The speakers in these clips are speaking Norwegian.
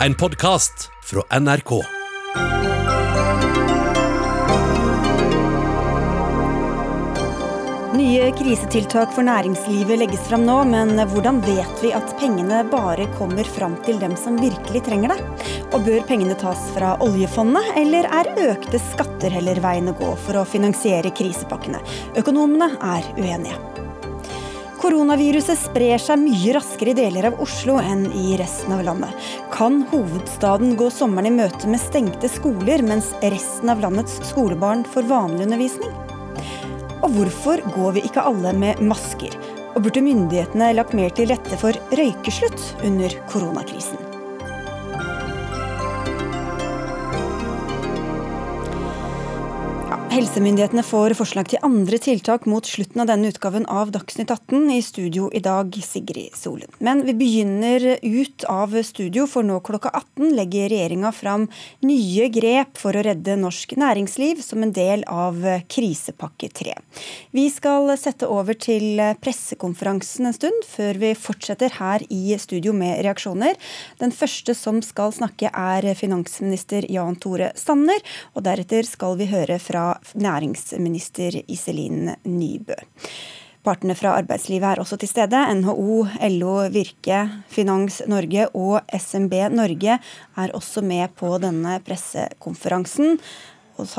En podkast fra NRK. Nye krisetiltak for næringslivet legges fram nå, men hvordan vet vi at pengene bare kommer fram til dem som virkelig trenger det? Og bør pengene tas fra oljefondet, eller er økte skatter heller veien å gå for å finansiere krisepakkene? Økonomene er uenige. Koronaviruset sprer seg mye raskere i deler av Oslo enn i resten av landet. Kan hovedstaden gå sommeren i møte med stengte skoler, mens resten av landets skolebarn får vanlig undervisning? Og hvorfor går vi ikke alle med masker? Og burde myndighetene lagt mer til rette for røykeslutt under koronakrisen? Helsemyndighetene får forslag til andre tiltak mot slutten av denne utgaven av Dagsnytt 18. I studio i dag, Sigrid Solund. Men vi begynner ut av studio, for nå klokka 18 legger regjeringa fram nye grep for å redde norsk næringsliv som en del av krisepakke 3. Vi skal sette over til pressekonferansen en stund, før vi fortsetter her i studio med reaksjoner. Den første som skal snakke er finansminister Jan Tore Sanner, og deretter skal vi høre fra næringsminister Iselin Nybø. Partene fra arbeidslivet er også til stede. NHO, LO, Virke, Finans Norge og SMB Norge er også med på denne pressekonferansen. Og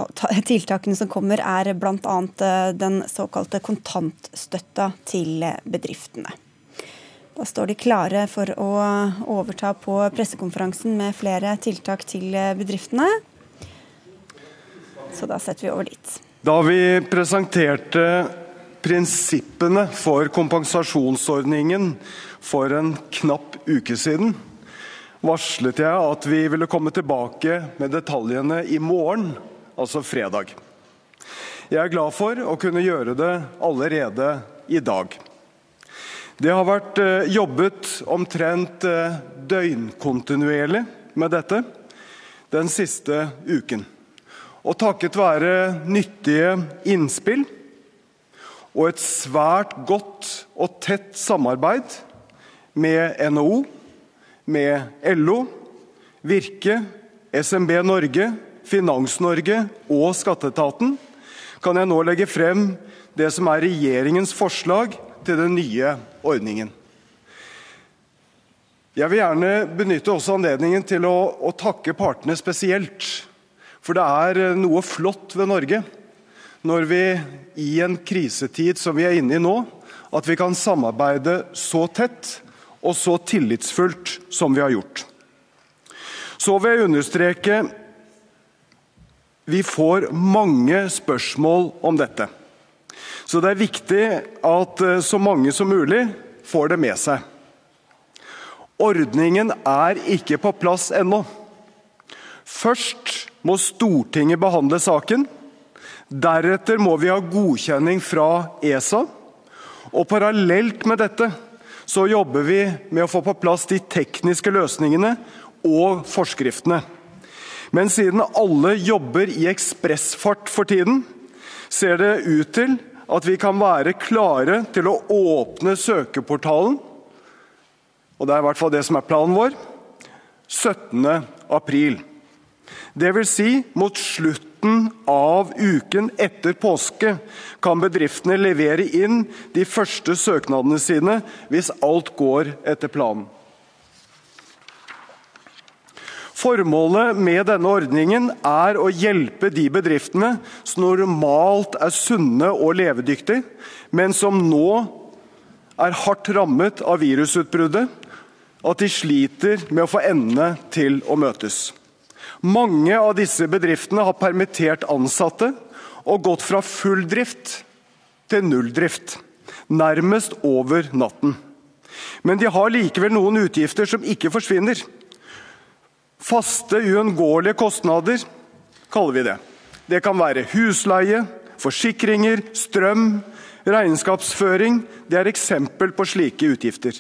tiltakene som kommer er bl.a. Eh, den såkalte kontantstøtta til bedriftene. Da står de klare for å overta på pressekonferansen med flere tiltak til bedriftene. Så da setter vi over dit. Da vi presenterte prinsippene for kompensasjonsordningen for en knapp uke siden, varslet jeg at vi ville komme tilbake med detaljene i morgen, altså fredag. Jeg er glad for å kunne gjøre det allerede i dag. Det har vært eh, jobbet omtrent eh, døgnkontinuerlig med dette den siste uken. Og takket være nyttige innspill og et svært godt og tett samarbeid med NHO, med LO, Virke, SMB Norge, Finans-Norge og skatteetaten, kan jeg nå legge frem det som er regjeringens forslag til den nye ordningen. Jeg vil gjerne benytte også anledningen til å, å takke partene spesielt for det er eh, noe flott ved Norge når vi i en krisetid som vi er inne i nå, at vi kan samarbeide så tett og så tillitsfullt som vi har gjort. Så vil jeg understreke vi får mange spørsmål om dette. Så det er viktig at eh, så mange som mulig får det med seg. Ordningen er ikke på plass ennå. Først må Stortinget behandle saken. Deretter må vi ha godkjenning fra ESA. Og parallelt med dette så jobber vi med å få på plass de tekniske løsningene og forskriftene. Men siden alle jobber i ekspressfart for tiden, ser det ut til at vi kan være klare til å åpne søkeportalen, og det er i hvert fall det som er planen vår, 17. april. Vil si, mot slutten av uken etter påske kan bedriftene levere inn de første søknadene sine hvis alt går etter planen. Formålet med denne ordningen er å hjelpe de bedriftene som normalt er sunne og levedyktige, men som nå er hardt rammet av virusutbruddet, at de sliter med å få endene til å møtes. Mange av disse bedriftene har permittert ansatte og gått fra full drift til nulldrift, nærmest over natten. Men de har likevel noen utgifter som ikke forsvinner. Faste, uunngåelige kostnader, kaller vi det. Det kan være husleie, forsikringer, strøm, regnskapsføring. Det er eksempel på slike utgifter.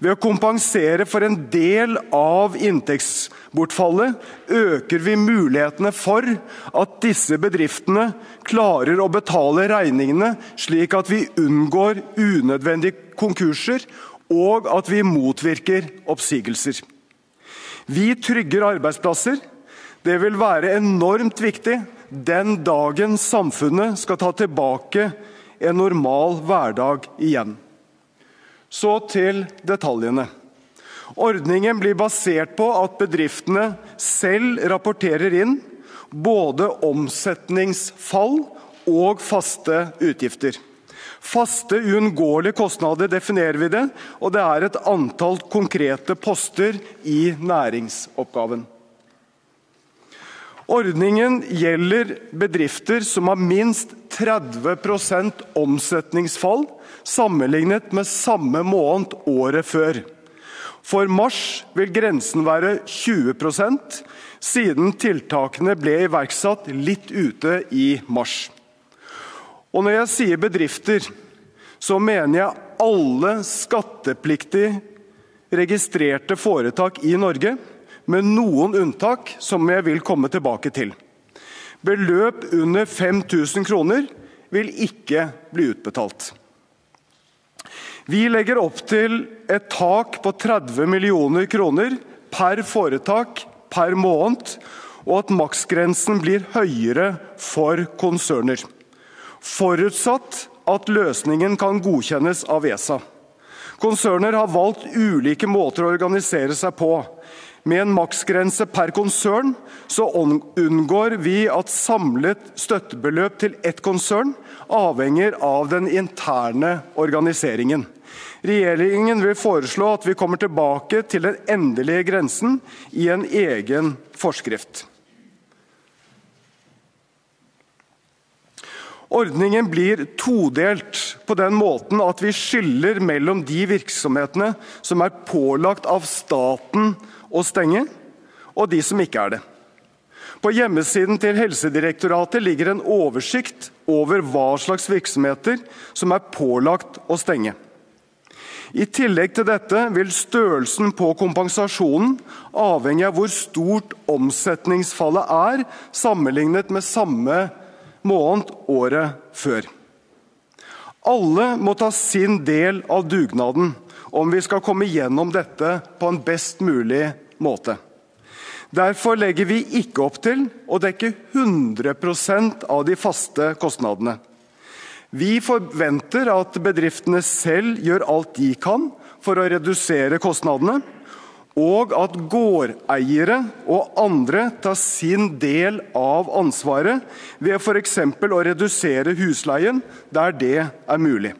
Ved å kompensere for en del av inntektsbortfallet øker vi mulighetene for at disse bedriftene klarer å betale regningene, slik at vi unngår unødvendige konkurser og at vi motvirker oppsigelser. Vi trygger arbeidsplasser. Det vil være enormt viktig den dagen samfunnet skal ta tilbake en normal hverdag igjen. Så til detaljene. Ordningen blir basert på at bedriftene selv rapporterer inn både omsetningsfall og faste utgifter. Faste, uunngåelige kostnader definerer vi det, og det er et antall konkrete poster i næringsoppgaven. Ordningen gjelder bedrifter som har minst 30% omsetningsfall sammenlignet med samme måned året før. For mars vil grensen være 20% siden tiltakene ble iverksatt litt ute i mars. Og når jeg sier bedrifter, så mener jeg alle skattepliktig registrerte foretak i Norge, med noen unntak som jeg vil komme tilbake til. Beløp under 5000 kroner vil ikke bli utbetalt. Vi legger opp til et tak på 30 millioner kroner per foretak per måned, og at maksgrensen blir høyere for konserner. Forutsatt at løsningen kan godkjennes av ESA. Konserner har valgt ulike måter å organisere seg på. Med en maksgrense per konsern så unngår vi at samlet støttebeløp til ett konsern avhenger av den interne organiseringen. Regjeringen vil foreslå at vi kommer tilbake til den endelige grensen i en egen forskrift. Ordningen blir todelt på den måten at vi skiller mellom de virksomhetene som er pålagt av staten å stenge, og de som ikke er det. På hjemmesiden til Helsedirektoratet ligger en oversikt over hva slags virksomheter som er pålagt å stenge. I tillegg til dette vil størrelsen på kompensasjonen avhenge av hvor stort omsetningsfallet er sammenlignet med samme måned året før. Alle må ta sin del av dugnaden om vi skal komme gjennom dette på en best mulig måte. Derfor legger vi ikke opp til å dekke 100% av de faste kostnadene. Vi forventer at bedriftene selv gjør alt de kan for å redusere kostnadene, og at gårdeiere og andre tar sin del av ansvaret ved f.eks. å redusere husleien der det er mulig.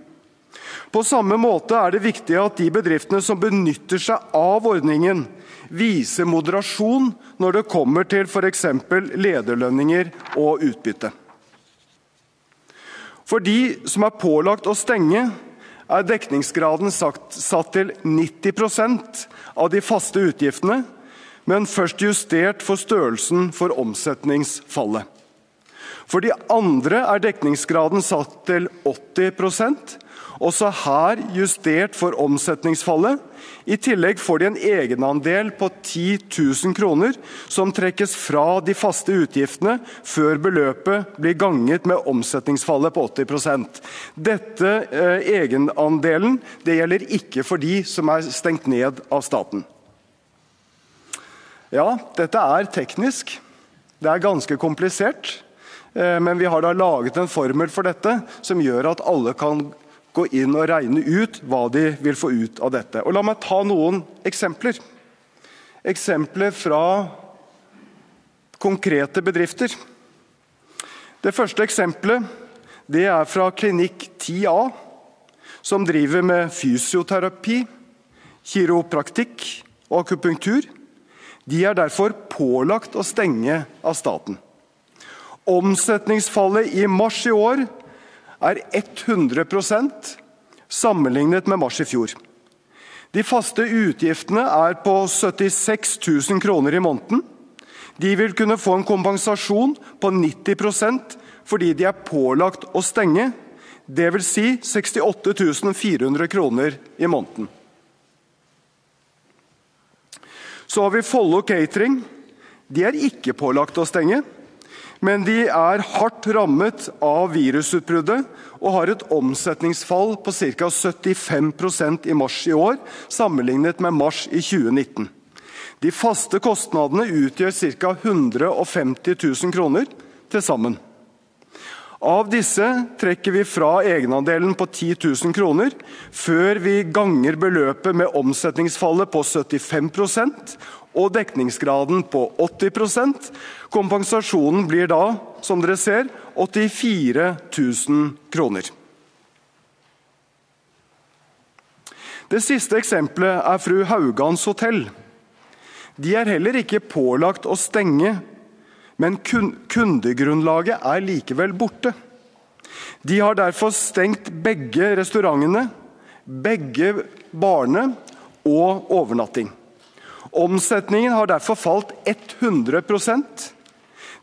På samme måte er det viktig at de bedriftene som benytter seg av ordningen, viser moderasjon når det kommer til f.eks. lederlønninger og utbytte. For de som er pålagt å stenge, er dekningsgraden satt til 90% av de faste utgiftene, men først justert for størrelsen for omsetningsfallet. For de andre er dekningsgraden satt til 80 også her justert for omsetningsfallet. I tillegg får de en egenandel på 10 000 kroner, som trekkes fra de faste utgiftene før beløpet blir ganget med omsetningsfallet på 80 Dette eh, egenandelen det gjelder ikke for de som er stengt ned av staten. Ja, dette er teknisk. Det er ganske komplisert. Eh, men vi har da laget en formel for dette som gjør at alle kan gå inn og regne ut hva de vil få ut av dette. Og La meg ta noen eksempler. Eksempler fra konkrete bedrifter. Det første eksempelet det er fra Klinikk 10A, som driver med fysioterapi, kiropraktikk og akupunktur. De er derfor pålagt å stenge av staten. Omsetningsfallet i mars i år er 100% sammenlignet med mars i fjor. De faste utgiftene er på 76 000 kroner i måneden. De vil kunne få en kompensasjon på 90% fordi de er pålagt å stenge, dvs. Si 68 400 kroner i måneden. Så har vi Follo Catering. De er ikke pålagt å stenge. Men de er hardt rammet av virusutbruddet og har et omsetningsfall på ca. 75% i mars i år, sammenlignet med mars i 2019. De faste kostnadene utgjør ca. 150 000 kroner til sammen. Av disse trekker vi fra egenandelen på 10 000 kroner, før vi ganger beløpet med omsetningsfallet på 75 og dekningsgraden på 80% Kompensasjonen blir da, som dere ser, 84 000 kroner. Det siste eksempelet er fru Haugans hotell. De er heller ikke pålagt å stenge men kundegrunnlaget er likevel borte. De har derfor stengt begge restaurantene, begge barene og overnatting. Omsetningen har derfor falt 100%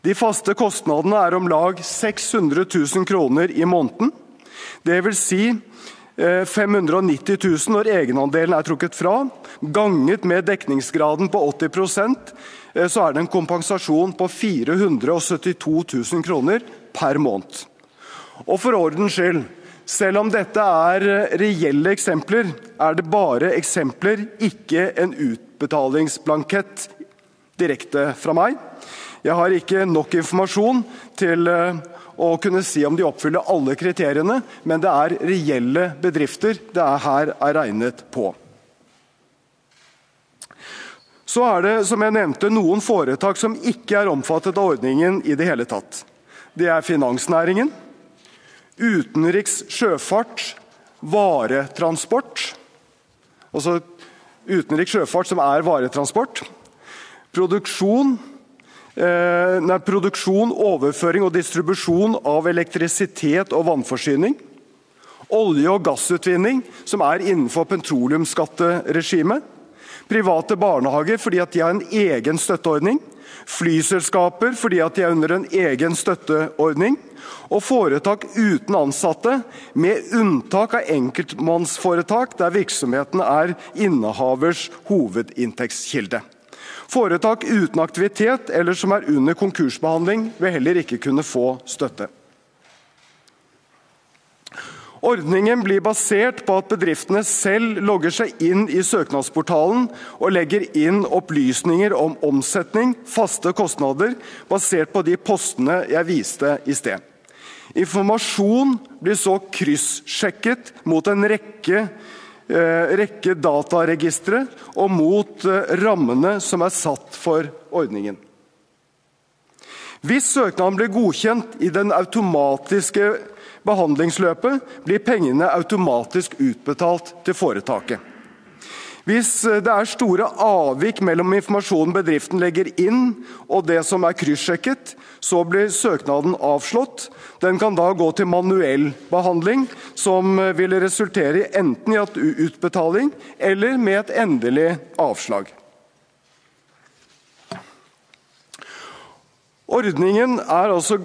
De faste kostnadene er om lag 600 000 kroner i måneden. Det vil si 590 eh, 000 når egenandelen er trukket fra, ganget med dekningsgraden på 80 Eh, så er det en kompensasjon på 472 000 kroner per måned. Og for ordens skyld, selv om dette er eh, reelle eksempler, er det bare eksempler, ikke en utbetalingsblankett direkte fra meg. Jeg har ikke nok informasjon til eh, å kunne si om de oppfyller alle kriteriene, men det er reelle bedrifter det er her er regnet på. Så er det som jeg nevnte, noen foretak som ikke er omfattet av ordningen i det hele tatt. Det er finansnæringen, utenriks sjøfart, varetransport Altså utenriks sjøfart som er varetransport. Produksjon, eh, nei, produksjon, overføring og distribusjon av elektrisitet og vannforsyning. Olje- og gassutvinning, som er innenfor petroleumsskatteregimet Private barnehager fordi de har en egen støtteordning. Flyselskaper fordi de er under en egen støtteordning. Og foretak uten ansatte, med unntak av enkeltmannsforetak der virksomheten er innehavers hovedinntektskilde. Foretak uten aktivitet eller som er under konkursbehandling, vil heller ikke kunne få støtte. Ordningen blir basert på at bedriftene selv logger seg inn i søknadsportalen og legger inn opplysninger om omsetning, faste kostnader, basert på de postene jeg viste i sted. Informasjon blir så kryssjekket mot en rekke, eh, rekke dataregistre og mot eh, rammene som er satt for ordningen. Hvis søknaden blir godkjent i den automatiske behandlingsløpet, blir pengene automatisk utbetalt til foretaket. Hvis det er store avvik mellom informasjonen bedriften legger inn og det som er kryssjekket, så blir søknaden avslått. Den kan da gå til manuell behandling, som vil resultere enten i utbetaling eller med et endelig avslag. Ordningen er altså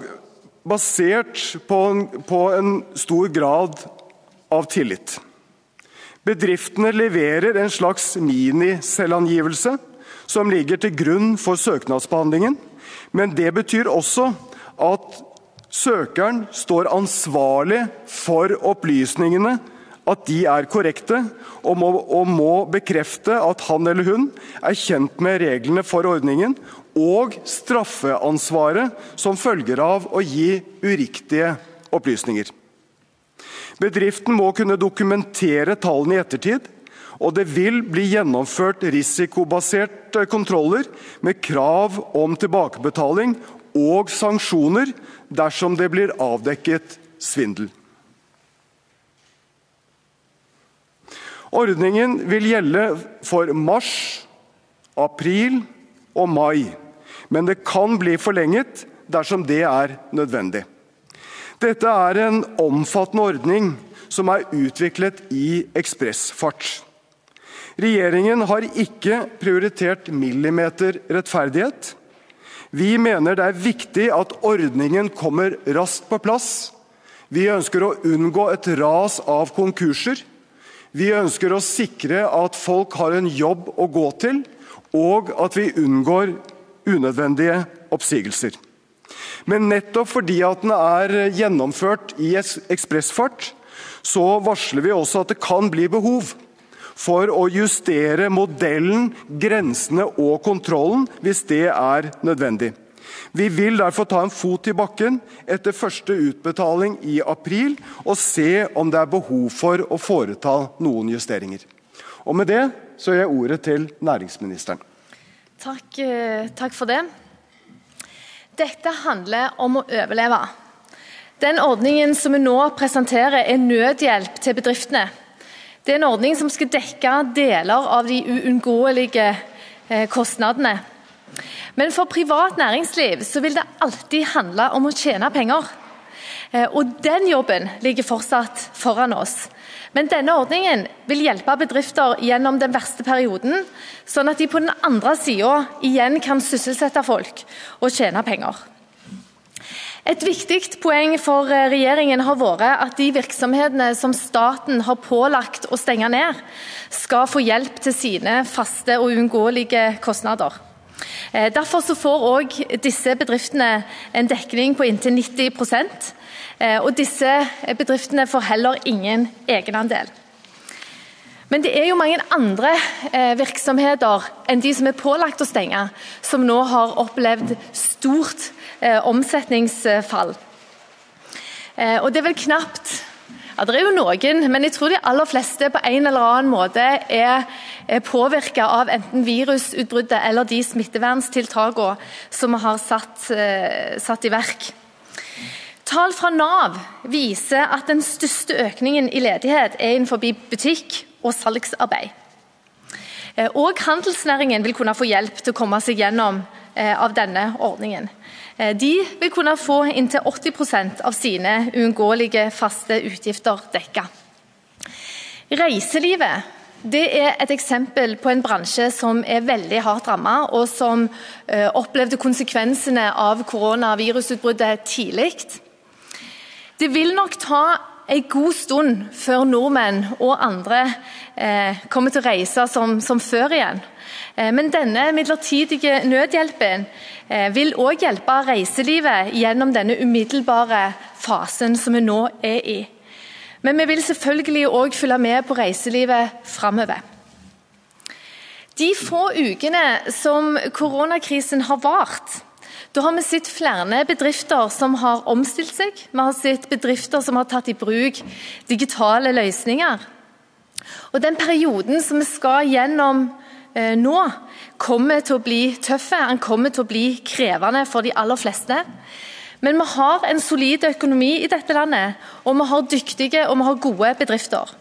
basert på en, på en stor grad av tillit. Bedriftene leverer en slags miniselvangivelse som ligger til grunn for søknadsbehandlingen. Men det betyr også at søkeren står ansvarlig for opplysningene, at de er korrekte, og må, og må bekrefte at han eller hun er kjent med reglene for ordningen og straffeansvaret som følger av å gi uriktige opplysninger. Bedriften må kunne dokumentere tallene i ettertid, og det vil bli gjennomført risikobaserte kontroller med krav om tilbakebetaling og sanksjoner dersom det blir avdekket svindel. Ordningen vil gjelde for mars, april og mai men det kan bli forlenget dersom det er nødvendig. Dette er en omfattende ordning som er utviklet i ekspressfart. Regjeringen har ikke prioritert millimeter rettferdighet. Vi mener det er viktig at ordningen kommer raskt på plass. Vi ønsker å unngå et ras av konkurser. Vi ønsker å sikre at folk har en jobb å gå til, og at vi unngår unødvendige oppsigelser. Men nettopp fordi at den er gjennomført i ekspressfart, så varsler vi også at det kan bli behov for å justere modellen, grensene og kontrollen hvis det er nødvendig. Vi vil derfor ta en fot i bakken etter første utbetaling i april og se om det er behov for å foreta noen justeringer. Og Med det så gir jeg ordet til næringsministeren. Takk, eh, takk for det. Dette handler om å overleve. Den ordningen som vi nå presenterer, er nødhjelp til bedriftene. Det er en ordning som skal dekke deler av de uunngåelige eh, kostnadene. Men for privat næringsliv vil det alltid handle om å tjene penger. Eh, og den jobben ligger fortsatt foran oss. Men denne ordningen vil hjelpe bedrifter gjennom den verste perioden, sånn at de på den andre sida igjen kan sysselsette folk og tjene penger. Et viktig poeng for regjeringen har vært at de virksomhetene som staten har pålagt å stenge ned, skal få hjelp til sine faste og uunngåelige kostnader. Eh, derfor får òg disse bedriftene en dekning på inntil 90 Eh, og disse bedriftene får heller ingen egenandel. Men det er jo mange andre eh, virksomheter enn de som er pålagt å stenge, som nå har opplevd stort eh, omsetningsfall. Og det er vel knapt ja, Det er jo noen, men jeg tror de aller fleste på en eller annen måte er påvirka av enten virusutbruddet eller de smitteverntiltakene som vi har satt, satt i verk. Tall fra Nav viser at den største økningen i ledighet er innenfor butikk og salgsarbeid. Eh, og handelsnæringen vil kunne få hjelp til å komme seg gjennom eh, av denne ordningen. Eh, de vil kunne få inntil 80% av sine uunngåelige faste utgifter dekka. Reiselivet det er et eksempel på en bransje som er veldig hardt rammet, og som opplevde konsekvensene av koronavirusutbruddet tidlig. Det vil nok ta en god stund før nordmenn og andre eh, kommer til å reise som, som før igjen. Eh, men denne midlertidige nødhjelpen eh, vil òg hjelpe reiselivet gjennom denne umiddelbare fasen som vi nå er i. Men vi vil selvfølgelig òg følge med på reiselivet framover. De få ukene som koronakrisen har vart, da har vi sett flere bedrifter som har omstilt seg. Vi har sett bedrifter som har tatt i bruk digitale løsninger. Og Den perioden som vi skal gjennom eh, nå, kommer til å bli tøff. Den kommer til å bli krevende for de aller fleste. Men vi har en solid økonomi i dette landet, og vi har dyktige og vi har gode bedrifter.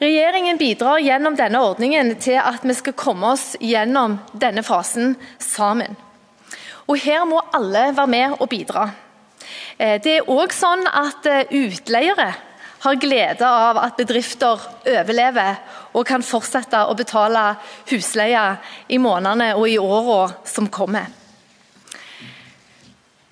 Regjeringen bidrar gjennom denne ordningen til at vi skal komme oss gjennom denne fasen sammen. Og Her må alle være med og bidra. Eh, det er òg sånn at eh, utleiere har glede av at bedrifter overlever og kan fortsette å betale husleie i månedene og i årene som kommer.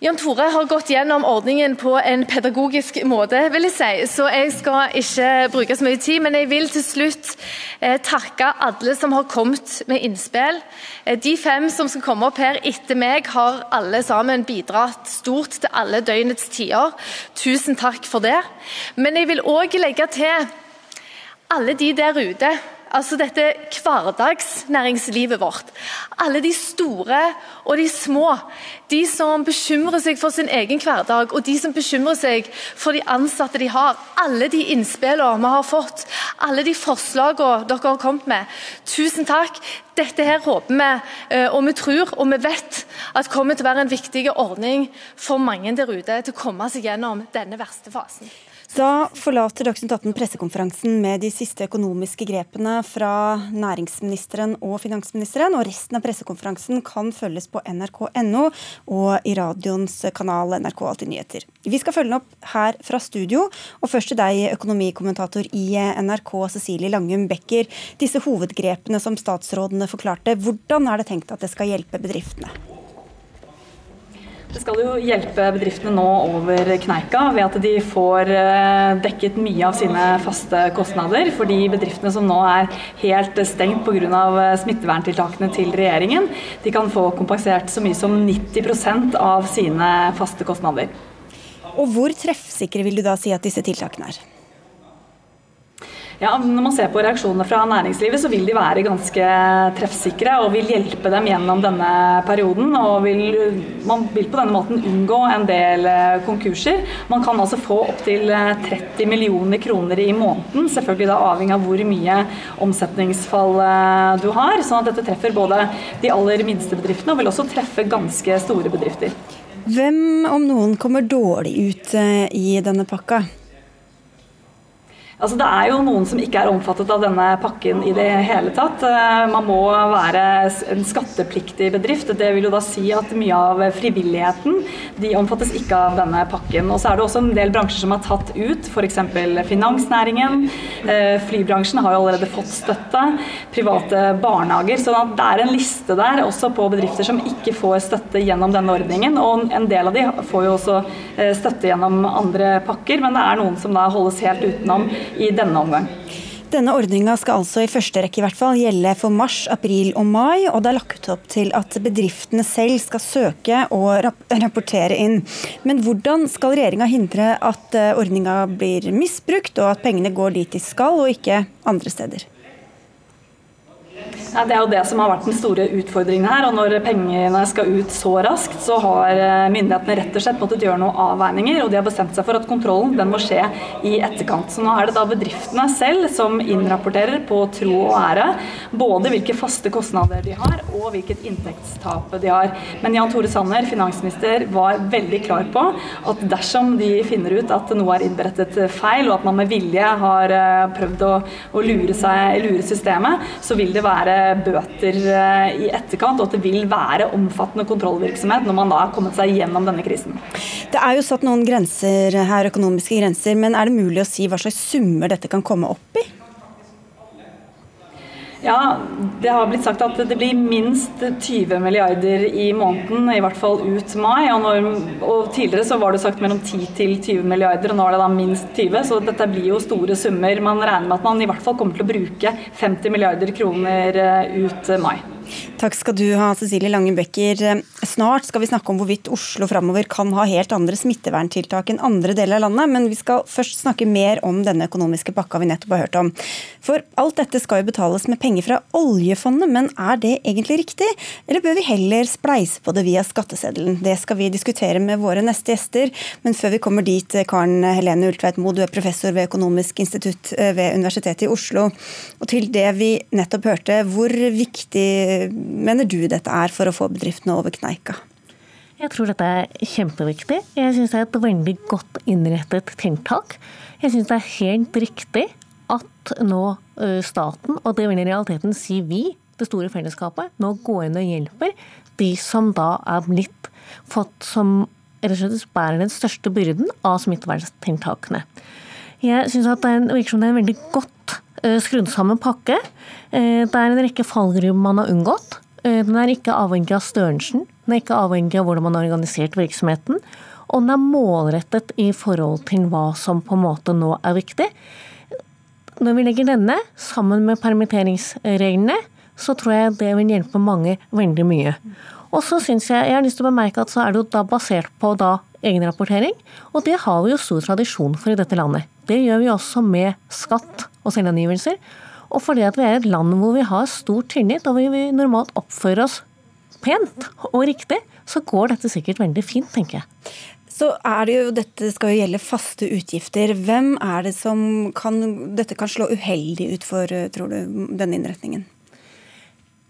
Jan Tore har gått gjennom ordningen på en pedagogisk måte, vil jeg si, så jeg skal ikke bruke så mye tid. Men jeg vil til slutt eh, takke alle som har kommet med innspill. Eh, de fem som skal komme opp her etter meg, har alle sammen bidratt stort til alle døgnets tider. Tusen takk for det. Men jeg vil òg legge til alle de der ute altså dette hverdagsnæringslivet vårt. Alle de store og de små. De som bekymrer seg for sin egen hverdag, og de som bekymrer seg for de ansatte de har. Alle de innspillene vi har fått, alle de forslagene dere har kommet med. Tusen takk. Dette her håper vi, eh, og vi tror og vi vet at kommer til å være en viktig ordning for mange der ute til å komme seg gjennom denne verste fasen. Da forlater Dagsnytt 18 pressekonferansen med de siste økonomiske grepene fra næringsministeren og finansministeren. Og resten av pressekonferansen kan følges på nrk.no og i radioens kanal NRK Alltid nyheter. Vi skal følge den opp her fra studio. Og først til deg, økonomikommentator i NRK, Cecilie Langum Becker. Disse hovedgrepene som statsrådene forklarte, hvordan er det tenkt at det skal hjelpe bedriftene? Det skal jo hjelpe bedriftene nå over kneika ved at de får eh, dekket mye av sine faste kostnader. For de bedriftene som nå er helt stengt pga. Eh, smitteverntiltakene til regjeringen, de kan få kompensert så mye som 90% av sine faste kostnader. Og Hvor treffsikre vil du da si at disse tiltakene er? Ja, Når man ser på reaksjonene fra næringslivet, så vil de være ganske treffsikre og vil hjelpe dem gjennom denne perioden. og vil, Man vil på denne måten unngå en del eh, konkurser. Man kan altså få opptil 30 eh, millioner kroner i måneden, selvfølgelig da avhengig av hvor mye omsetningsfall eh, du har. sånn at dette treffer både de aller minste bedriftene og vil også treffe ganske store bedrifter. Hvem om noen kommer dårlig ut i denne pakka? Altså, det er jo noen som ikke er omfattet av denne pakken i det hele tatt. Eh, man må være en skattepliktig bedrift. Det vil jo da si at mye av frivilligheten de omfattes ikke av denne pakken. Og så er det også en del bransjer som er tatt ut, f.eks. finansnæringen. Eh, flybransjen har jo allerede fått støtte. Private barnehager. Så det er en liste der også på bedrifter som ikke får støtte gjennom denne ordningen. Og en del av de får jo også eh, støtte gjennom andre pakker, men det er noen som da holdes helt utenom i denne omgang. Denne ordninga skal altså i første rekke i hvert fall gjelde for mars, april og mai, og det er lagt opp til at bedriftene selv skal søke og rapportere inn. Men hvordan skal regjeringa hindre at eh, ordninga blir misbrukt, og at pengene går dit de skal, og ikke andre steder? Ja, det er jo det som har vært den store utfordringen her. og Når pengene skal ut så raskt, så har eh, myndighetene rett og slett måttet gjøre noen avveininger. Og de har bestemt seg for at kontrollen den må skje i etterkant. Så nå er det da bedriftene selv som innrapporterer på tro og ære både hvilke faste kostnader de har og hvilket inntektstap de har. Men Jan Tore Sanner, finansminister, var veldig klar på at dersom de finner ut at noe er innberettet feil, og at man med vilje har eh, prøvd å, å lure, seg, lure systemet, så vil det være bøter eh, i etterkant, og at det vil være omfattende kontrollvirksomhet når man da har kommet seg gjennom denne krisen. Det er jo satt noen grenser her, økonomiske grenser, men er det mulig å si hva slags summer dette kan komme opp i? Ja, det har blitt sagt at det blir minst 20 milliarder i måneden, i hvert fall ut mai. Og, når, og tidligere så var det sagt mellom 10 til 20 milliarder, og nå er det da minst 20. Så dette blir jo store summer. Man regner med at man i hvert fall kommer til å bruke 50 milliarder kroner eh, ut mai. Takk skal du ha, Cecilie Langebøkker. Snart skal vi snakke om hvorvidt Oslo framover kan ha helt andre smitteverntiltak enn andre deler av landet, men vi skal først snakke mer om denne økonomiske pakka vi nettopp har hørt om. For alt dette skal jo betales med penger fra oljefondet, men er det egentlig riktig? Eller bør vi heller spleise på det via skatteseddelen? Det skal vi diskutere med våre neste gjester, men før vi kommer dit, Karen Helene Ultveit Moe, du er professor ved Økonomisk institutt ved Universitetet i Oslo. Og til det vi nettopp hørte, hvor viktig mener du dette er for å få bedriftene over kneika? Jeg tror dette er kjempeviktig. Jeg syns det er et veldig godt innrettet tiltak. Jeg syns det er helt riktig at nå staten, og det vil i realiteten si vi, det store fellesskapet, nå går inn og hjelper de som da er blitt fått som rett og slett bærer den største byrden av smitteverntiltakene. Jeg syns det virker som det er en veldig godt skrudd sammen pakke. Det er en rekke fallgruver man har unngått. Eh, den er ikke avhengig av størrelsen, den er ikke avhengig av hvordan man har organisert virksomheten. Og den er målrettet i forhold til hva som på en måte nå er viktig. Når vi legger denne sammen med permitteringsreglene, så tror jeg det vil hjelpe mange veldig mye. Og så synes jeg, jeg har lyst til å bemerke at så er det jo da basert på da egenrapportering, og det har vi jo stor tradisjon for i dette landet. Det gjør vi også med skatt og selvangivelser. Og fordi at vi er et land hvor vi har stor tillit, og vi normalt oppfører oss pent og riktig, så går dette sikkert veldig fint, tenker jeg. Så er det jo, Dette skal jo gjelde faste utgifter. Hvem er det som kan, dette kan slå uheldig ut for, tror du, denne innretningen?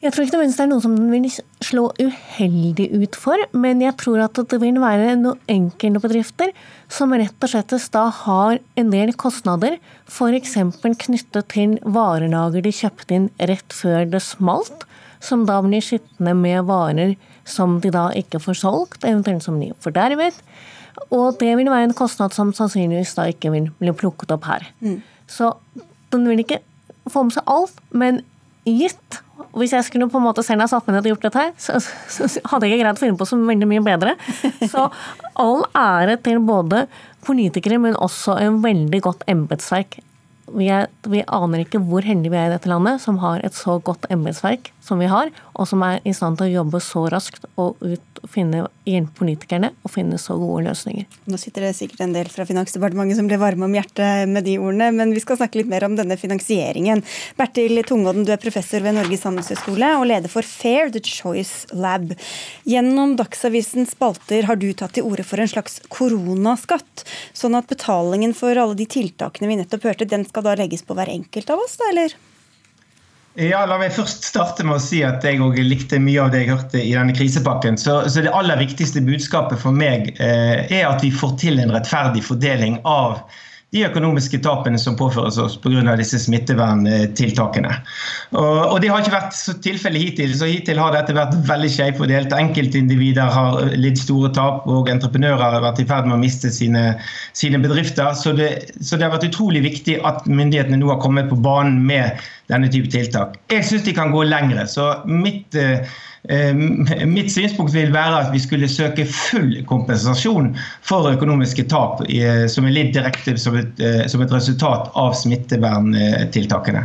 Jeg tror ikke det er noe som den vil slå uheldig ut for, men jeg tror at det vil være noen enkelte bedrifter som rett og slett da har en del kostnader, f.eks. knyttet til varelager de kjøpte inn rett før det smalt, som da blir sittende med varer som de da ikke får solgt, eventuelt som de fordervet. Og det vil være en kostnad som sannsynligvis da ikke vil bli plukket opp her. Mm. Så den vil ikke få med seg alt, men gitt hvis jeg skulle på en måte selv ha satt meg ned og gjort dette her, så, så, så, hadde jeg ikke greid å finne på så veldig mye bedre. Så all ære til både politikere, men også en veldig godt embetsverk. Vi, vi, aner ikke hvor heldige vi er i dette landet som har et så godt embetsverk som vi har, og som er i stand til å jobbe så raskt og ut, finne, politikerne og finne så gode løsninger. Nå sitter det sikkert en del fra Finansdepartementet som ble varme om hjertet med de ordene, men vi skal snakke litt mer om denne finansieringen. Bertil Tungodden, du er professor ved Norges handelshøyskole og leder for Fair the Choice Lab. Gjennom Dagsavisens spalter har du tatt til orde for en slags koronaskatt, sånn at betalingen for alle de tiltakene vi nettopp hørte, den skal da legges på hver enkelt av oss, da, eller? Ja, La meg først starte med å si at jeg òg likte mye av det jeg hørte i denne krisepakken. Så, så det aller viktigste budskapet for meg eh, er at vi får til en rettferdig fordeling av de økonomiske tapene som påføres oss pga. disse smitteverntiltakene. Og, og, Det har ikke vært så tilfellet hittil. så Hittil har dette vært veldig skjevt fordelt. Enkeltindivider har litt store tap, og entreprenører har vært i ferd med å miste sine, sine bedrifter. Så det, så det, har vært utrolig viktig at myndighetene nå har kommet på banen med denne type tiltak. Jeg syns de kan gå lengre. så mitt Eh, mitt synspunkt vil være at vi skulle søke full kompensasjon for økonomiske tap som er litt direkte som et, eh, som et resultat av smitteverntiltakene.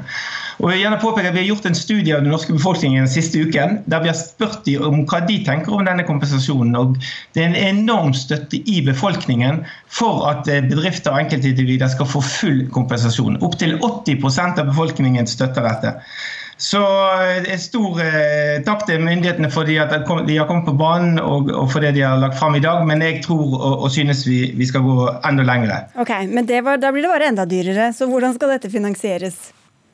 Og jeg gjerne påpeke at Vi har gjort en studie av den norske befolkningen den siste uken, der vi har spurt dem om hva de tenker om denne kompensasjonen. Og Det er en enorm støtte i befolkningen for at eh, bedrifter og enkeltindivider skal få full kompensasjon. Opptil 80% av befolkningen støtter dette. Så eh, en stor eh, takk til myndighetene for at de har kommet på banen og, og for det de har lagt fram i dag. Men jeg tror og, og synes vi, vi, skal gå enda lengre. Ok, Men var, da blir det bare enda dyrere. Så hvordan skal dette finansieres?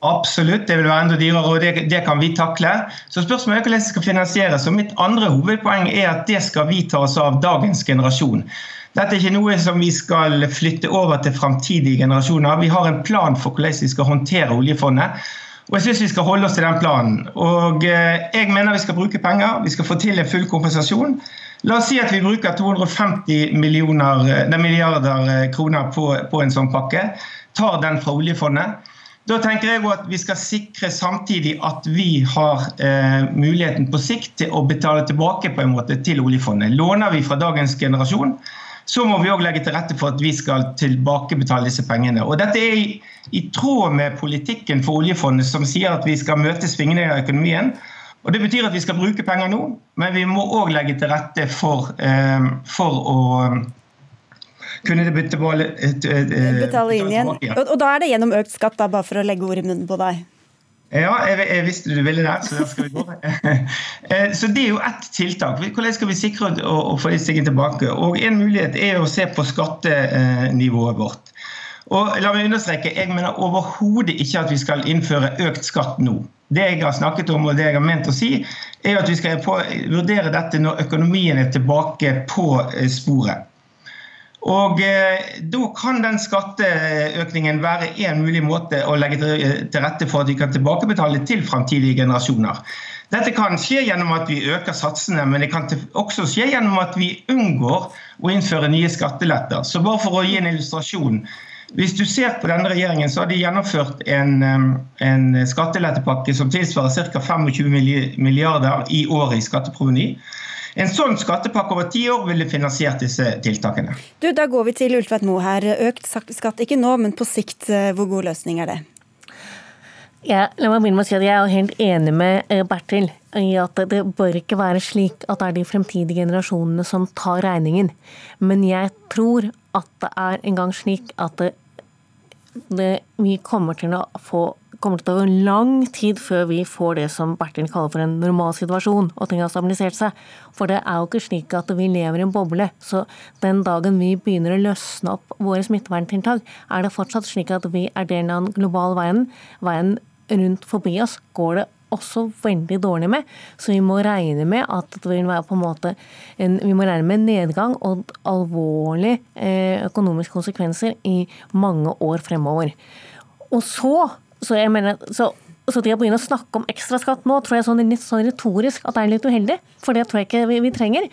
Absolutt, det vil være enda dyrere, og det, det, kan vi takle. Så spørsmålet er hvordan det skal finansieres. Og mitt andre hovedpoeng er at det skal vi ta oss av dagens generasjon. Dette er ikke noe som vi skal flytte over til framtidige generasjoner. Vi har en plan for hvordan vi skal håndtere oljefondet. Og jeg syns vi skal holde oss til den planen. Og eh, jeg mener vi skal bruke penger. Vi skal få til en full kompensasjon. La oss si at vi bruker 250 eh, milliarder eh, kroner på, på, en sånn pakke. Tar den fra oljefondet. Da tenker jeg at vi skal sikre samtidig at vi har eh, muligheten på sikt til å betale tilbake på en måte til oljefondet. Låner vi fra dagens generasjon, så må vi òg legge til rette for at vi skal tilbakebetale disse pengene. Og Dette er i, i tråd med politikken for oljefondet, som sier at vi skal møte svingninger i økonomien. Og Det betyr at vi skal bruke penger nå, men vi må òg legge til rette for, eh, for å kunne betale, eh, betale inn igjen. Og, og da er det gjennom økt skatt, da, bare for å legge ord i munnen på deg? Ja, jeg, jeg, visste du ville det, så der skal vi gå. Eh, så Det er jo ett tiltak. Hvordan skal vi sikre å, å få disse tilbake? Og En mulighet er å se på skattenivået vårt. Og la meg understreke, Jeg mener overhodet ikke at vi skal innføre økt skatt nå. Det jeg har snakket om og det jeg har ment å si, er at vi skal vurdere dette når økonomien er tilbake på eh, sporet. Og eh, Da kan den skatteøkningen være en mulig måte å legge til rette for at vi kan tilbakebetale til framtidige generasjoner. Dette kan skje gjennom at vi øker satsene, men det kan også skje gjennom at vi unngår å innføre nye skatteletter. Så bare for å gi en illustrasjon. Hvis du ser på denne regjeringen, så har de gjennomført en, en skattelettepakke som tilsvarer ca. 25 milliarder i året i skatteproveny. En sånn skattepakke over ti år ville finansiert disse tiltakene. Du, Da går vi til Ultvedt Moe her. Økt skatt ikke nå, men på sikt. Eh, hvor god løsning er det? Ja, la meg begynne med å si at Jeg er helt enig med eh, Bertil i at det bør ikke være slik at det er de fremtidige generasjonene som tar regningen. Men jeg tror at det er en gang slik at det, det, vi kommer til å få kommer til å ta lang tid før vi får det som Bertil kaller for en normal situasjon, og ting har stabilisert seg. For det er jo ikke slik at vi lever i en boble. Så den dagen vi begynner å løsne opp våre smitteverntiltak, er det fortsatt slik at vi er del av den global veien. Veien rundt forbi oss går det også veldig dårlig med. Så vi må regne med at det vil være på en måte en, vi må regne med nedgang og alvorlige eh, økonomiske konsekvenser i mange år fremover. Og så så jeg mener, så, så det å begynne å snakke om ekstraskatt nå, tror jeg sånn litt sånn retorisk at det er litt uheldig. For det tror jeg ikke vi, vi trenger.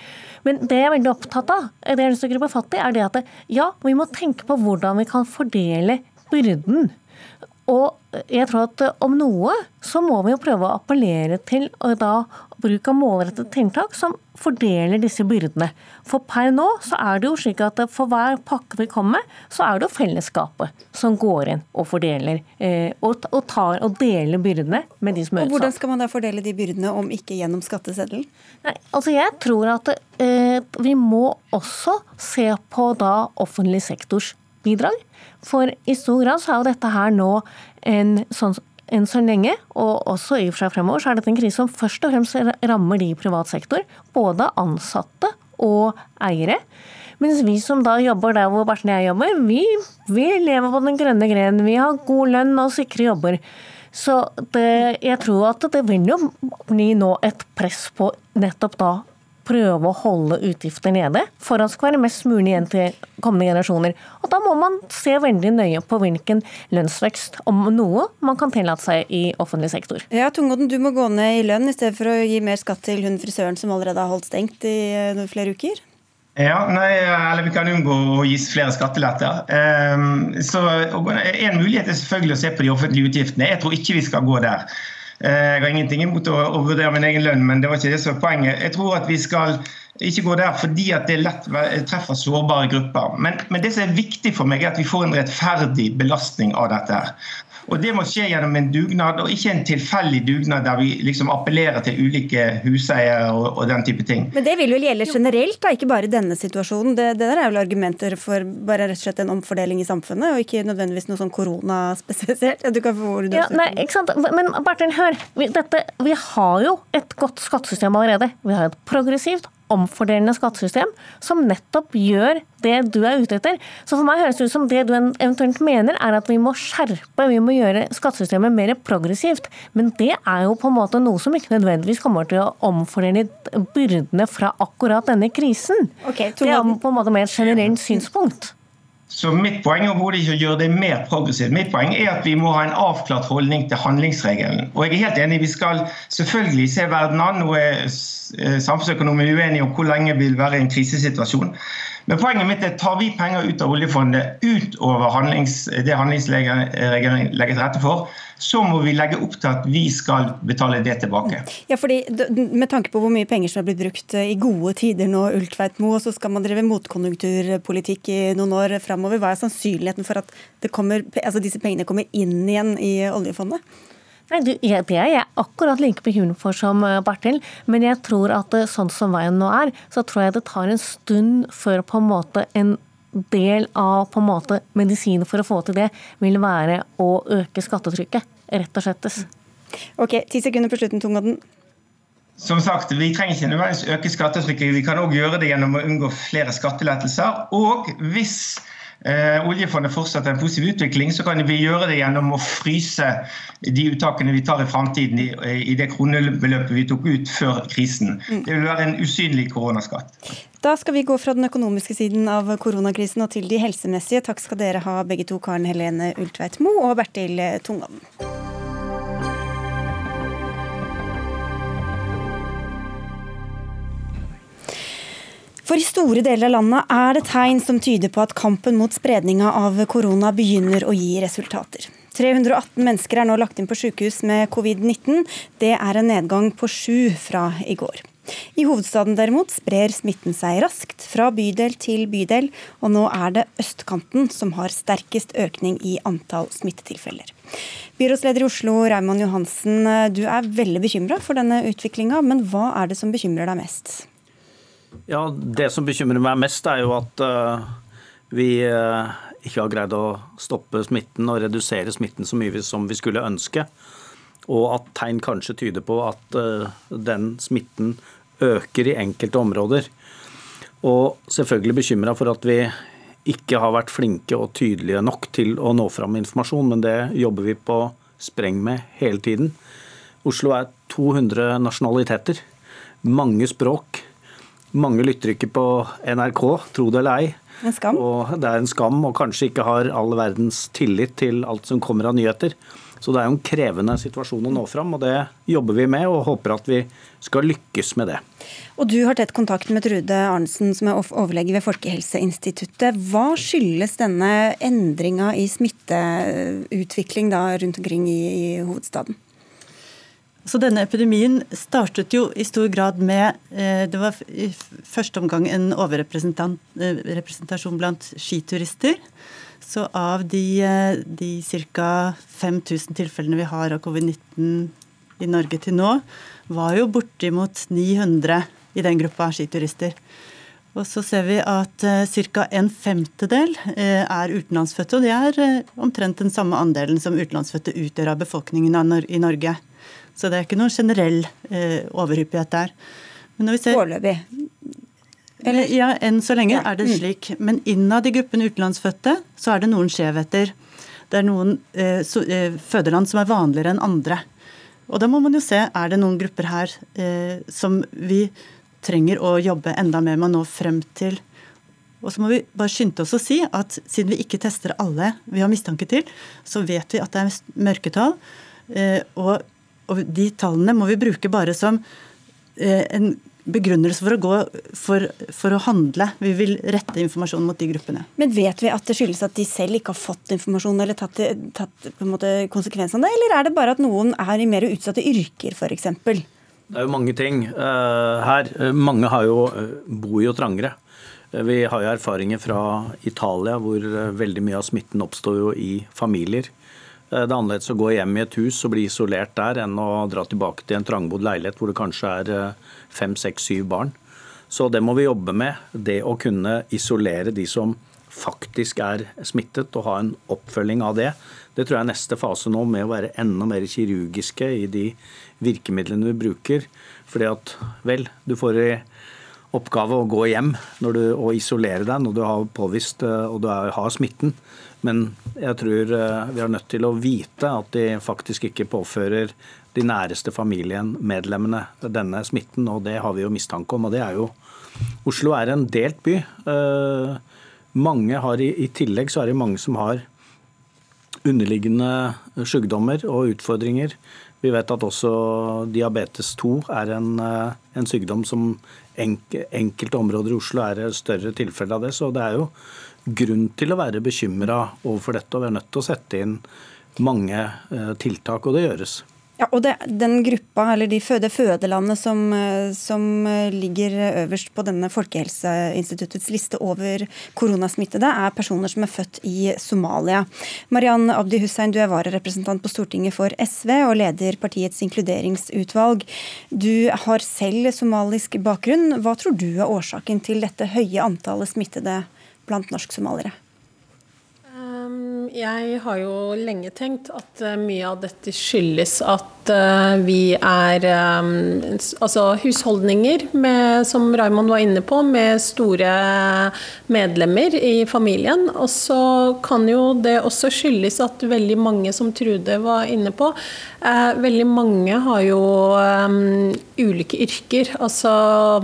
Men det jeg er veldig opptatt av, det jeg har lyst til å gripe fatt i, er det at ja, vi må tenke på hvordan vi kan fordele byrden. Og jeg tror at om noe, så må vi jo prøve å appellere til da bruk av målrettede tiltak som fordeler disse byrdene. For per nå så er det jo slik at for hver pakke vi kommer med, så er det jo fellesskapet som går inn og fordeler eh, og, og, tar og deler byrdene med de som er utsatt. Og Hvordan skal man da fordele de byrdene om ikke gjennom skatteseddelen? Nei, altså jeg tror at eh, vi må også se på da offentlig sektors bidrag. For i stor grad så er jo dette her nå en sånn enn så lenge, og også i og for seg fremover, så er dette en krise som først og fremst rammer de i privat sektor. Både ansatte og eiere. Mens vi som da jobber der hvor Barten og jeg jobber, vi, vi lever på den grønne grenen. Vi har god lønn og sikre jobber. Så det, jeg tror at det vil jo bli nå et press på nettopp da prøve å holde utgifter nede for at det skal være mest mulig igjen til kommende generasjoner. Og Da må man se veldig nøye på hvilken lønnsvekst, om noe, man kan tillate seg i offentlig sektor. Ja, Tungodden, du må gå ned i lønn i stedet for å gi mer skatt til hun frisøren som allerede har holdt stengt i eh, flere uker? Ja, nei, eller Vi kan unngå å gi flere skatteletter. Um, så En mulighet er selvfølgelig å se på de offentlige utgiftene. Jeg tror ikke vi skal gå der. Eh, jeg har ingenting imot å, å, vurdere min egen lønn, men det var ikke det som var poenget. Jeg tror at vi skal ikke gå der fordi at det lett treffer sårbare grupper. Men, men det som er viktig for meg, er at vi får en rettferdig belastning av dette. Og Det må skje gjennom en dugnad, og ikke en tilfeldig dugnad der vi liksom appellerer til ulike huseiere og, og, den type ting. Men det vil vel gjelde generelt, da, ikke bare i denne situasjonen? Det, det, der er vel argumenter for bare rett og slett en omfordeling i samfunnet, og ikke nødvendigvis noe sånn koronaspesielt? Ja, du kan få ordet. Ja, nei, ikke sant? Men Bertil, hør. Vi, dette, vi har jo et godt skattesystem allerede. Vi har et progressivt omfordelende skattesystem som nettopp gjør det du er ute etter. Så for meg høres det ut som det du eventuelt mener, er at vi må skjerpe, vi må gjøre skattesystemet mer progressivt. Men det er jo på en måte noe som ikke nødvendigvis kommer til å omfordele byrdene fra akkurat denne krisen. Okay, det er på en måte mer et generelt synspunkt. Så Mitt poeng er overhodet ikke å gjøre det mer progressivt. Mitt poeng er at vi må ha en avklart holdning til handlingsregelen. Og jeg er helt enig, Vi skal selvfølgelig se verden an. Nå er eh, samfunnsøkonomer uenige om hvor lenge vi vil være i en krisesituasjon. Men poenget mitt er tar vi penger ut av oljefondet utover handlings, det handlingsregelen legger til rette for, så må vi legge opp til at vi skal betale det tilbake. Ja, fordi Med tanke på hvor mye penger som er blitt brukt eh, i gode tider nå, Ultveitmo, så skal man drive motkonjunkturpolitikk i noen år framover. Hva er sannsynligheten for at kommer, altså disse pengene kommer inn igjen i oljefondet? Nei, du, jeg, Det er jeg akkurat like bekymret for som eh, Bertil, men jeg tror at eh, sånn som veien nå er, så tror jeg det tar en stund før på en måte en del av på en måte medisinen for å få til det, vil være å øke skattetrykket. Rett og slett. Ok, Ti sekunder på slutten, Tungodden. Som sagt, Vi trenger ikke nødvendigvis øke skattetrykket. Vi kan òg gjøre det gjennom å unngå flere skattelettelser. Og hvis oljefondet fortsetter en positiv utvikling, så kan vi gjøre det gjennom å fryse de uttakene vi tar i framtiden i, i det kronebeløpet vi tok ut før krisen. Mm. Det vil være en usynlig koronaskatt. Da skal vi gå fra den økonomiske siden av koronakrisen og til de helsemessige. Takk skal dere ha begge to, Karen Helene Ultveit Moe og Bertil Tungan. For i store deler av landet er det tegn som tyder på at kampen mot spredninga av korona begynner å gi resultater. 318 mennesker er nå lagt inn på sykehus med covid-19. Det er en nedgang på sju fra i går. I hovedstaden derimot sprer smitten seg raskt fra bydel til bydel, og nå er det østkanten som har sterkest økning i antall smittetilfeller. Byrådsleder i Oslo, Raymond Johansen, du er veldig bekymra for denne utviklinga, men hva er det som bekymrer deg mest? Ja, Det som bekymrer meg mest, er jo at uh, vi uh, ikke har greid å stoppe smitten og redusere smitten så mye som vi skulle ønske. Og at tegn kanskje tyder på at uh, den smitten øker i enkelte områder. Og selvfølgelig bekymra for at vi ikke har vært flinke og tydelige nok til å nå fram med informasjon, men det jobber vi på spreng med hele tiden. Oslo er 200 nasjonaliteter, mange språk mange lytter ikke på NRK, tro det eller ei. En skam. Og det er en skam, og kanskje ikke har all verdens tillit til alt som kommer av nyheter. Så det er jo en krevende situasjon å nå fram, og det jobber vi med, og håper at vi skal lykkes med det. Og Du har tett kontakt med Trude Arnesen, som er overlege ved Folkehelseinstituttet. Hva skyldes denne endringa i smitteutvikling da rundt omkring i, i hovedstaden? Så denne epidemien startet jo i stor grad med eh, Det var i første omgang en overrepresentasjon blant skiturister. Så av de, eh, de ca. 5000 tilfellene vi har av covid-19 i Norge til nå, var jo bortimot 900 i den gruppa skiturister. Og så ser vi at ca. en femtedel er utenlandsfødte, og det er omtrent den samme andelen som utenlandsfødte utgjør av befolkningen i Norge. Så det er ikke noen generell eh, overhyppighet der. Foreløpig? Eller? Ja, enn så lenge ja. er det mm. slik. Men innad i gruppen utenlandsfødte så er det noen skjevheter. Det er noen so, fødeland som er vanligere enn andre. Og da må man jo se er det noen grupper her som vi trenger å jobbe enda mer med å nå frem til. Og så må vi bare skynde oss å si at siden vi ikke tester alle vi har mistanke til, så vet vi at det er mørketall. Eh, og, de tallene må vi bruke bare som eh, en begrunnelse for å gå for, for, å handle. Vi vil rette informasjon mot de gruppene. Men vet vi at det skyldes at de selv ikke har fått informasjon eller tatt, tatt konsekvensene av det, eller er det bare at noen er i mer utsatte yrker f.eks.? Det er jo mange ting uh, her. Mange har jo, uh, bor jo trangere. Vi har jo erfaringer fra Italia hvor veldig mye av smitten oppstår jo i familier. Det er annerledes å gå hjem i et hus og bli isolert der enn å dra tilbake til en trangbodd leilighet hvor det kanskje er fem, seks, syv barn. Så det må vi jobbe med. Det å kunne isolere de som faktisk er smittet, og ha en oppfølging av det. Det tror jeg er neste fase nå, med å være enda mer kirurgiske i de virkemidlene vi bruker. Fordi at vel, du får i oppgave å gå hjem du, og isolere deg når du har påvist eh, og du har smitten. Men jeg tror eh, vi er nødt til å vite at de faktisk ikke påfører de næreste familien, medlemmene, denne smitten, og det har vi jo mistanke om. og det er jo Oslo er en delt by. Eh, mange har i, tillegg så er det mange som har underliggende sykdommer og utfordringer. Vi vet at også diabetes 2 er en, eh, en sykdom som enk, enkelte områder i Oslo er større tilfelle av det. Så det er jo grunn til å være bekymra overfor dette, og vi er nødt til å sette inn mange eh, tiltak, og det gjøres. Ja, og det, den gruppa, eller de føde, fødelandet som, eh, som, eh, ligger øverst på denne Folkehelseinstituttets liste over koronasmittede, er personer som er født i Somalia. Mariann Abdi Hussein, du er vararepresentant på Stortinget for SV og leder partiets inkluderingsutvalg. Du har selv somalisk bakgrunn. Hva tror du er årsaken til dette høye antallet smittede blant norsk-somaliere? Jeg har jo lenge tenkt at eh, mye av dette skyldes at eh, vi er eh, Altså husholdninger med, som Raymond var inne på, med store medlemmer i familien. Og så kan jo det også skyldes at veldig mange, som Trude var inne på, veldig mange har jo ulike yrker. Altså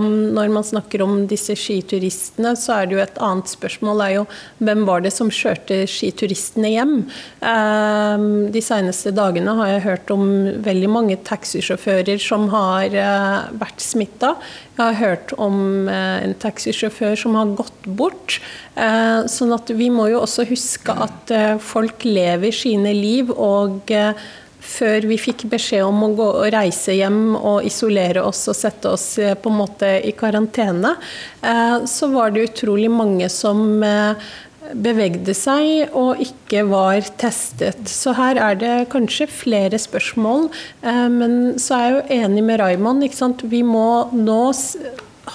når man snakker om disse skituristene, så er det jo et annet spørsmål er jo hvem var det som kjørte skituristene turistene hjem. Ehm, de seneste dagene har jeg hørt om veldig mange taxisjåfører som har eh, vært smitta. Jeg har hørt om eh, en taxisjåfør som har gått bort. Eh, sånn at vi må jo også huske at folk lever sine liv. og før vi fikk beskjed om å gå og reise hjem og isolere oss og sette oss på en måte i karantene, så var det utrolig mange som bevegde seg og ikke var testet. Så her er det kanskje flere spørsmål. Eh, men så er jeg jo enig med Raymond. Vi må nå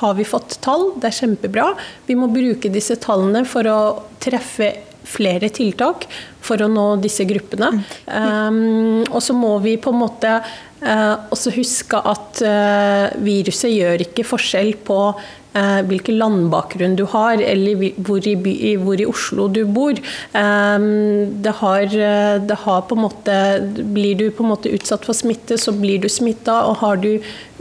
har vi fått tall, det er kjempebra. Vi må bruke disse tallene for å treffe flere tiltak for å nå disse gruppene. Um, og så må vi på en måte uh, også huske at uh, viruset gjør ikke forskjell på eh, hvilken landbakgrunn du har, eller hvor i, by, hvor i Oslo du bor. Eh, det, har, eh, det har, på en måte Blir du på en måte utsatt for smitte, så blir du smitta. Og har du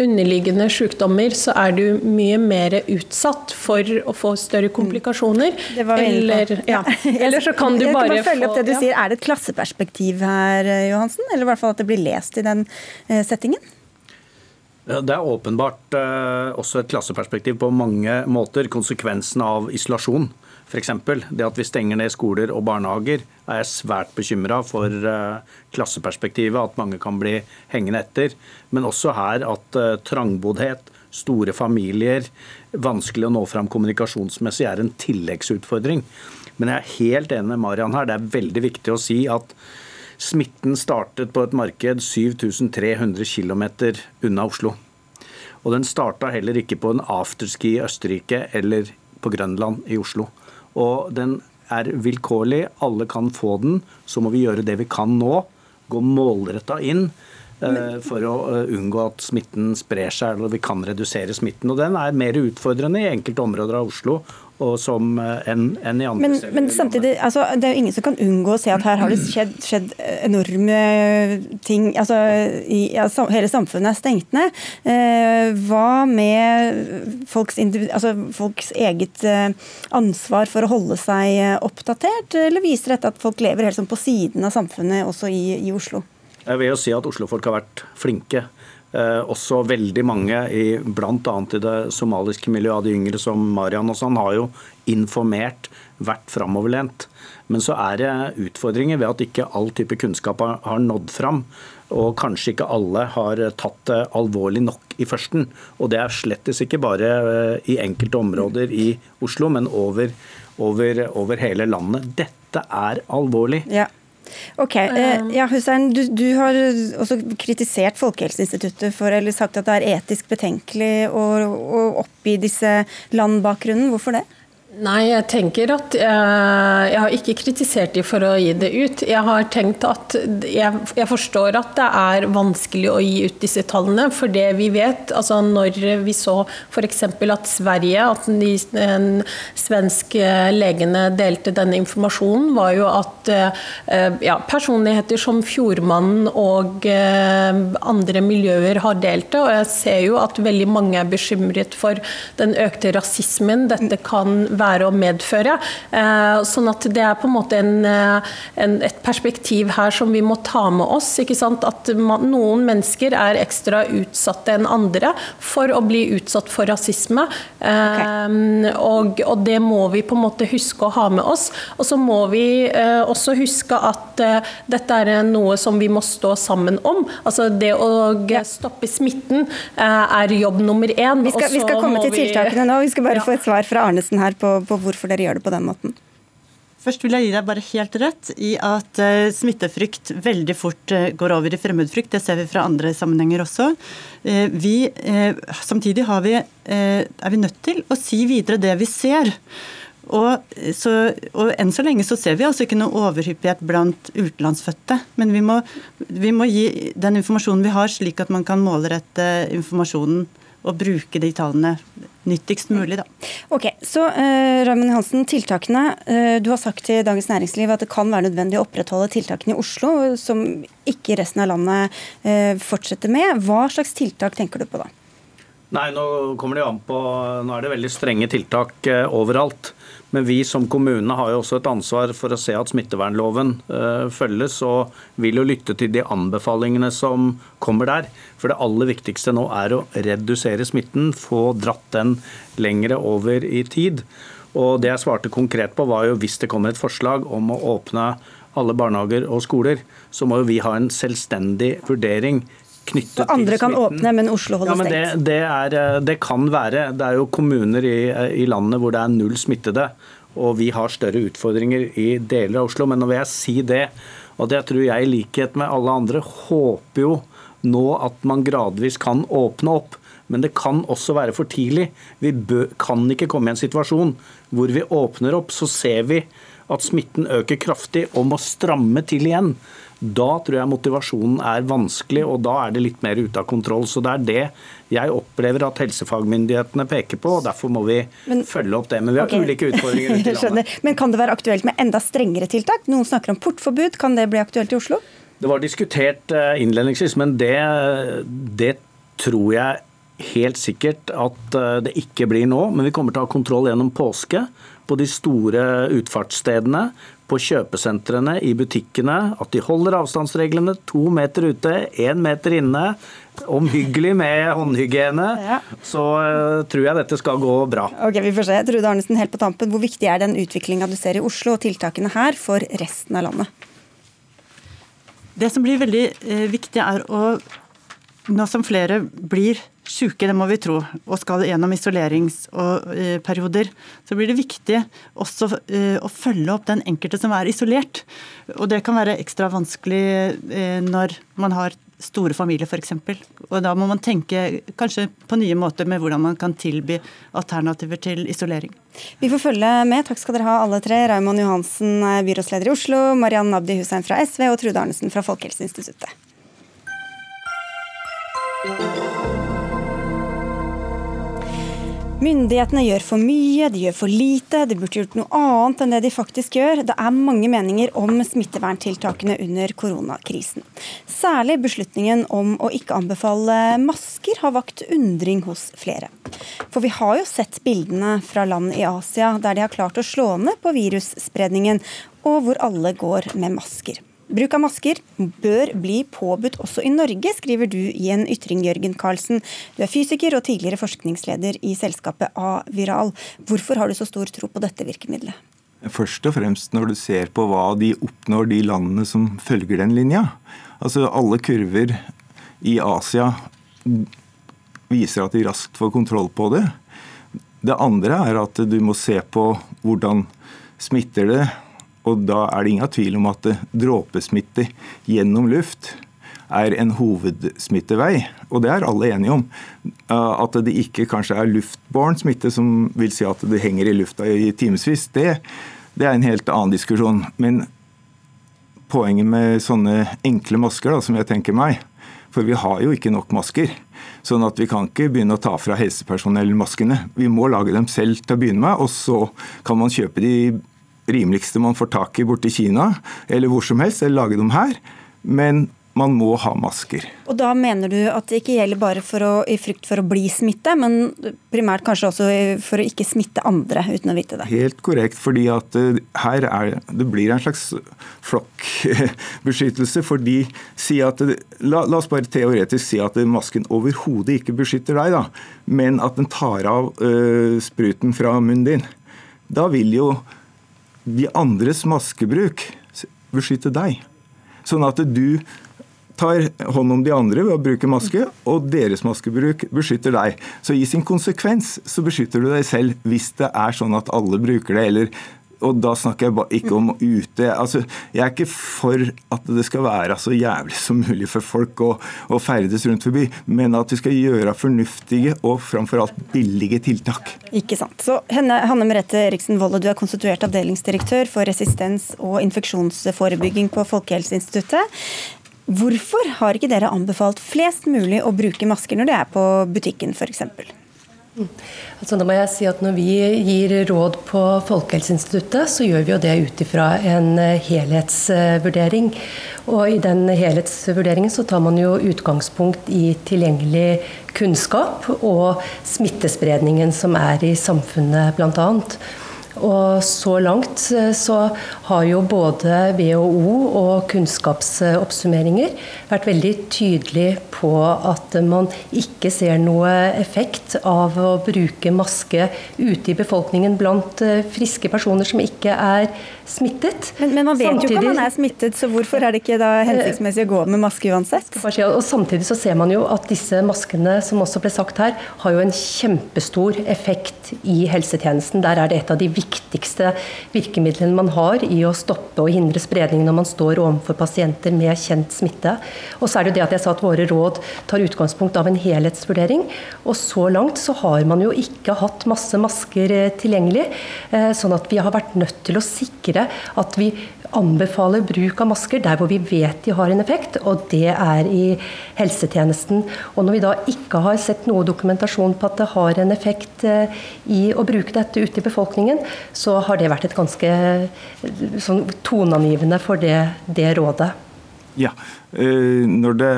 underliggende sykdommer, så er du mye mer utsatt for å få større komplikasjoner. Eller, ja. eller, så kan du bare, bare følge opp det du ja. sier. Er det et klasseperspektiv her, Johansen? Eller i hvert fall at det blir lest i den eh, settingen? Det er åpenbart uh, også et klasseperspektiv på mange måter. Konsekvensen av isolasjon. F.eks. det at vi stenger ned skoler og barnehager, er jeg svært bekymra for uh, klasseperspektivet. At mange kan bli hengende etter. Men også her at uh, trangboddhet, store familier, vanskelig å nå fram kommunikasjonsmessig, er en tilleggsutfordring. Men jeg er helt enig med Marian her. Det er veldig viktig å si at Smitten startet på et marked 7300 km unna Oslo. Og den starta heller ikke på en afterski i Østerrike eller på Grønland i Oslo. Og den er vilkårlig, alle kan få den. Så må vi gjøre det vi kan nå. Gå målretta inn eh, for å eh, unngå at smitten sprer seg, eller vi kan redusere smitten. Og Den er mer utfordrende i enkelte områder av Oslo og som eh, enn en i andre men, steder. Men samtidig, altså, det er jo ingen som kan unngå å se at her har det skjedd, skjedd enorme ting. altså, i, ja, Hele samfunnet er stengt ned. Eh, hva med folks, altså, folks eget eh, ansvar for å holde seg oppdatert, eller viser dette at folk lever helt sånn på siden av samfunnet også i, i Oslo? Jeg vil jo si at Oslo-folk har vært flinke. Eh, også veldig mange, bl.a. i det somaliske miljøet av de yngre, som Marian og sånn, har jo informert, vært framoverlent. Men så er det utfordringer ved at ikke all type kunnskap har nådd fram. Og kanskje ikke alle har tatt det alvorlig nok i førsten. Og det er slettes ikke bare eh, i enkelte områder i Oslo, men over, over, over hele landet. Dette er alvorlig. Ja. Ok, eh, ja Hussein, du, du, har også kritisert Folkehelseinstituttet for, eller sagt at det er etisk betenkelig å, å oppgi disse landbakgrunnen. Hvorfor det? Nei, jeg tenker at eh, Jeg har ikke kritisert dem for å gi det ut. Jeg har tenkt at jeg, jeg, forstår at det er vanskelig å gi ut disse tallene. For det vi vet, altså når vi så f.eks. at Sverige, at de en svenske legene delte denne informasjonen, var jo at eh, ja, personligheter som Fjordmannen og eh, andre miljøer har delt det. Og jeg ser jo at veldig mange er bekymret for den økte rasismen dette kan være være å medføre. Eh, sånn at det er på en måte en, eh, en, et perspektiv her som vi må ta med oss. ikke sant? At man, noen mennesker er ekstra utsatte enn andre for å bli utsatt for rasisme. Okay. Eh, og, og, det må vi på en måte huske å ha med oss. Og så må vi også huske at dette er noe som vi må stå sammen om. Altså det å stoppe smitten er jobb nummer én. Vi skal, vi skal komme til tiltakene nå. Vi skal bare ja. få et svar fra Arnesen her på, på hvorfor dere gjør det på den måten. Først vil jeg gi deg bare helt rett i at uh, smittefrykt veldig fort uh, går over i fremmedfrykt. Det ser vi fra andre sammenhenger også. Uh, vi, samtidig vi, er vi nødt til å si videre det vi ser. Og, så, og, Enn så lenge så ser vi altså ikke noe overhyppighet blant utenlandsfødte. Men vi må, vi må gi den informasjonen vi har, slik at man kan målrette informasjonen og bruke de tallene nyttigst mulig. Da. Ok, så uh, Hansen, tiltakene. Uh, du har sagt til Dagens Næringsliv at det kan være nødvendig å opprettholde tiltakene i Oslo, som ikke resten av landet uh, fortsetter med. Hva slags tiltak tenker du på da? Nei, Nå kommer det jo an på, nå er det veldig strenge tiltak overalt. Men vi som kommune har jo også et ansvar for å se at smittevernloven uh, følges, og vil jo lytte til de anbefalingene som kommer der. For det aller viktigste nå er å redusere smitten, få dratt den lengre over i tid. Og det jeg svarte konkret på, var jo hvis det kommer et forslag om å åpne alle barnehager og skoler, så må jo vi ha en selvstendig vurdering knyttet og andre kan åpne, men Oslo holder ja, men det, stengt? Det, er, eh, det, kan være. Det er jo kommuner i, i, landet hvor det er null smittede. Og vi har større utfordringer i deler av Oslo. Men nå vil jeg si det, og det tror jeg i likhet med alle andre håper jo nå at man gradvis kan åpne opp. Men det kan også være for tidlig. Vi kan ikke komme i en situasjon hvor vi åpner opp, så ser vi at smitten øker kraftig og må stramme til igjen. Da tror jeg motivasjonen er vanskelig, og da er det litt mer ute av kontroll. Så det er det jeg opplever at helsefagmyndighetene peker på, og derfor må vi men, følge opp det. Men vi har okay. ulike utfordringer ute i landet. Men kan det være aktuelt med enda strengere tiltak? Noen snakker om portforbud. Kan det bli aktuelt i Oslo? Det var diskutert eh, innledningsvis, men det, det tror jeg helt sikkert at eh, det ikke blir nå. Men vi kommer til å ha kontroll gjennom påske på de store utfartsstedene på kjøpesentrene, i butikkene, at de holder avstandsreglene. To meter ute, én meter inne. Omhyggelig med håndhygiene. Ja. Så uh, tror jeg dette skal gå bra. Ok, vi får se. Trude Arnesen, helt på tampen. Hvor viktig er den utviklinga du ser i Oslo og tiltakene her for resten av landet? Det som blir veldig eh, viktig, er å Nå som flere blir syke, det må vi tro, og skal gjennom isoleringsperioder, så blir det viktig også eh, å følge opp den enkelte som er isolert. Og det kan være ekstra vanskelig eh, når man har store familier f.eks. Og da må man tenke kanskje på nye måter med hvordan man kan tilby alternativer til isolering. Vi får følge med. Takk skal dere ha alle tre. Raymond Johansen, byrådsleder i Oslo, Mariann Abdi Hussein fra SV og Trude Arnesen fra Folkehelseinstituttet. Myndighetene gjør for mye, de gjør for lite, de burde gjort noe annet enn det de faktisk gjør. Det er mange meninger om smitteverntiltakene under koronakrisen. Særlig beslutningen om å ikke anbefale masker har vakt undring hos flere. For vi har jo sett bildene fra land i Asia der de har klart å slå ned på virusspredningen, og hvor alle går med masker. Bruk av masker bør bli påbudt også i Norge, skriver du i en ytring, Jørgen Karlsen. Du er fysiker og tidligere forskningsleder i selskapet A-Viral. Hvorfor har du så stor tro på dette virkemidlet? Først og fremst når du ser på hva de oppnår, de landene som følger den linja. Altså Alle kurver i Asia viser at de raskt får kontroll på det. Det andre er at du må se på hvordan smitter det og da er det ingen tvil om at dråpesmitte gjennom luft er en hovedsmittevei, og det er alle enige om. At det ikke kanskje er luftbåren smitte, som vil si at det henger i lufta i timevis, det, det, er en helt annen diskusjon. Men poenget med sånne enkle masker, da, som jeg tenker meg, for vi har jo ikke nok masker. Sånn at vi kan ikke begynne å ta fra helsepersonell maskene. Vi må lage dem selv til å begynne med, og så kan man kjøpe de rimeligste man får tak i borte i Kina, eller hvor som helst, eller lage dem her. Men man må ha masker. Og Da mener du at det ikke gjelder bare å, i frykt for å bli smitte, men primært kanskje også for å ikke smitte andre uten å vite det? Helt korrekt, fordi at eh, her er, det blir en slags flokkbeskyttelse. fordi si at, la, la, oss bare teoretisk si at masken overhodet ikke beskytter deg, da, men at den tar av uh, spruten fra munnen din. Da vil jo de andres maskebruk beskytte deg. Sånn at du tar hånd om de andre ved å bruke maske, og deres maskebruk beskytter deg. Så i sin konsekvens så beskytter du deg selv hvis det er sånn at alle bruker det, eller og da snakker jeg ikke om ute. Altså, jeg er ikke for at det skal være så jævlig som mulig for folk å, å ferdes rundt forbi, men at vi skal gjøre fornuftige og framfor alt billige tiltak. Ikke sant. Så Hanne, Hanne Merete Eriksen Wolle, du er konstituert avdelingsdirektør for resistens og infeksjonsforebygging på Folkehelseinstituttet. Hvorfor har ikke dere anbefalt flest mulig å bruke masker når de er på butikken f.eks.? Altså, da må jeg si at Når vi gir råd på Folkehelseinstituttet, så gjør vi jo det ut ifra en eh, helhetsvurdering. Og I den helhetsvurderingen så tar man jo utgangspunkt i tilgjengelig kunnskap og smittespredningen som er i samfunnet bl.a. Og så langt eh, så har jo både WHO og kunnskapsoppsummeringer vært veldig tydelig på at man ikke ser noe effekt av å bruke maske ute i befolkningen blant eh, friske personer som ikke er smittet. Men, men man vet samtidig, jo ikke om man er smittet, så hvorfor er det ikke da hensiktsmessig å gå med maske uansett? Og Samtidig så ser man jo at disse maskene, som også ble sagt her, har jo en kjempestor effekt i helsetjenesten. Der er det et av de viktigste virkemidlene man har i å stoppe og hindre spredning når man står overfor pasienter med kjent smitte. Og så er det jo det at jeg sa at våre råd tar utgangspunkt av en helhetsvurdering. Og så langt så har man jo ikke hatt masse masker eh, tilgjengelig, eh, sånn at vi har vært nødt til å sikre at vi anbefaler bruk av masker der hvor vi vet de har en effekt, og det er i helsetjenesten. Og når vi da ikke har sett noe dokumentasjon på at det har en effekt eh, i å bruke dette ute i befolkningen, så har det vært et ganske eh, sånn toneangivende for det, det rådet. Ja, eh, når det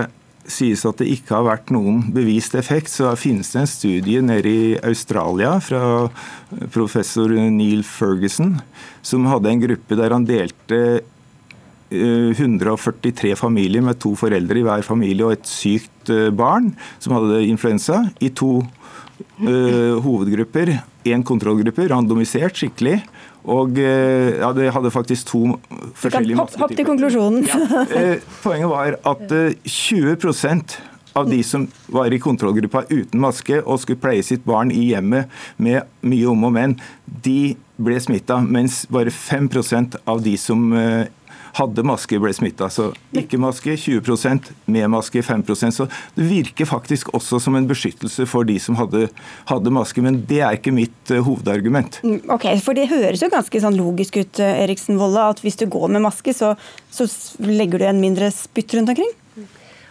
sies at det ikke har vært noen bevist effekt, så finnes det en studie nede i Australia fra professor Neil Ferguson, som hadde en gruppe der han delte 143 familier med to foreldre i hver familie og et sykt barn som hadde influensa, i to uh, hovedgrupper. Én kontrollgruppe, randomisert skikkelig. Og ja, det hadde faktisk to forskjellige Hopp, hopp til konklusjonen. Ja, poenget var at 20% av de som var i kontrollgruppa uten maske og skulle pleie sitt barn i hjemmet med mye om og men, de ble smitta, mens bare 5% av de som hadde maske, ble smitta. Så ikke maske 20% med maske 5% Så det virker faktisk også som en beskyttelse for de som hadde, hadde maske. Men det er ikke mitt uh, hovedargument. Mm, ok, for Det høres jo ganske sånn logisk ut, eh, Eriksen Wolle, at hvis du går med maske, så, så legger du en mindre spytt rundt omkring?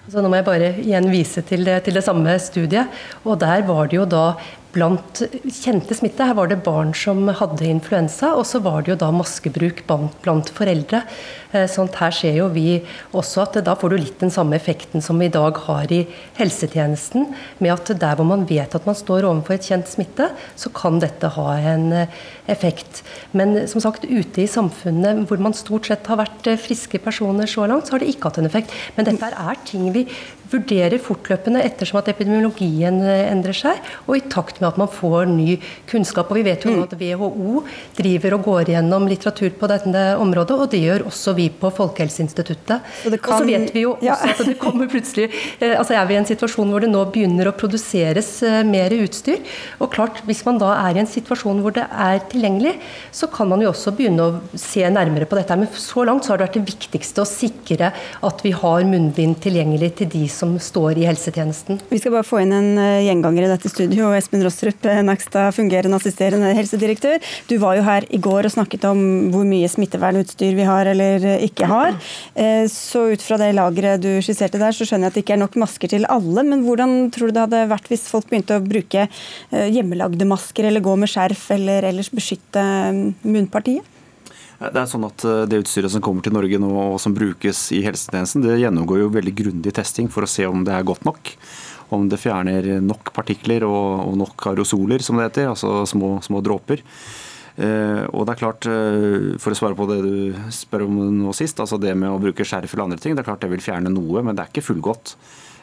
Så nå må jeg bare igjen vise til det, til det samme studiet. og Der var det jo da blant kjente smitte. Her var det barn som hadde influensa, og så var det jo da maskebruk blant, foreldre. Sånt sånn her ser jo vi også at da får du litt den samme effekten som vi i dag har i helsetjenesten. Med at der hvor man vet at man står overfor et kjent smitte, så kan dette ha en eh, effekt. Men som sagt, ute i samfunnet hvor man stort sett har vært eh, friske personer så langt, så har det ikke hatt en effekt. Men dette er ting vi vurderer fortløpende ettersom at epidemiologien endrer seg, og i takt med at man får ny kunnskap. Og Vi vet jo mm. at WHO driver og går gjennom litteratur på dette området, og det gjør også vi på Folkehelseinstituttet. Kan... Og så vet vi jo også ja. at det kommer plutselig altså Er vi i en situasjon hvor det nå begynner å produseres mer utstyr? Og klart, Hvis man da er i en situasjon hvor det er tilgjengelig, så kan man jo også begynne å se nærmere på dette. Men så langt så har det vært det viktigste å sikre at vi har munnbind tilgjengelig til de som som står i helsetjenesten. Vi skal bare få inn en eh, gjenganger i dette studio. Espen Rostrup eh, Nakstad, fungerende assisterende helsedirektør. Du var jo her i går og snakket om hvor mye smittevernutstyr vi har eller eh, ikke har. Så ut fra det lageret du skisserte der, så skjønner jeg at det ikke er nok masker til alle. Men hvordan tror du det hadde vært hvis folk begynte å bruke hjemmelagde masker eller gå med skjerf eller ellers beskytte munnpartiet? Det er sånn at eh, det utstyret som kommer til Norge nå og som brukes i helsetjenesten, det gjennomgår jo veldig grundig testing for å se om det er godt nok. Om det fjerner nok partikler og, nok aerosoler, som det heter, altså små, små dråper. Uh, og det er klart, uh, For å svare på det du spør om nå sist, altså det med å bruke skjerf eller andre ting, det er klart det vil fjerne noe, men det er ikke fullgodt.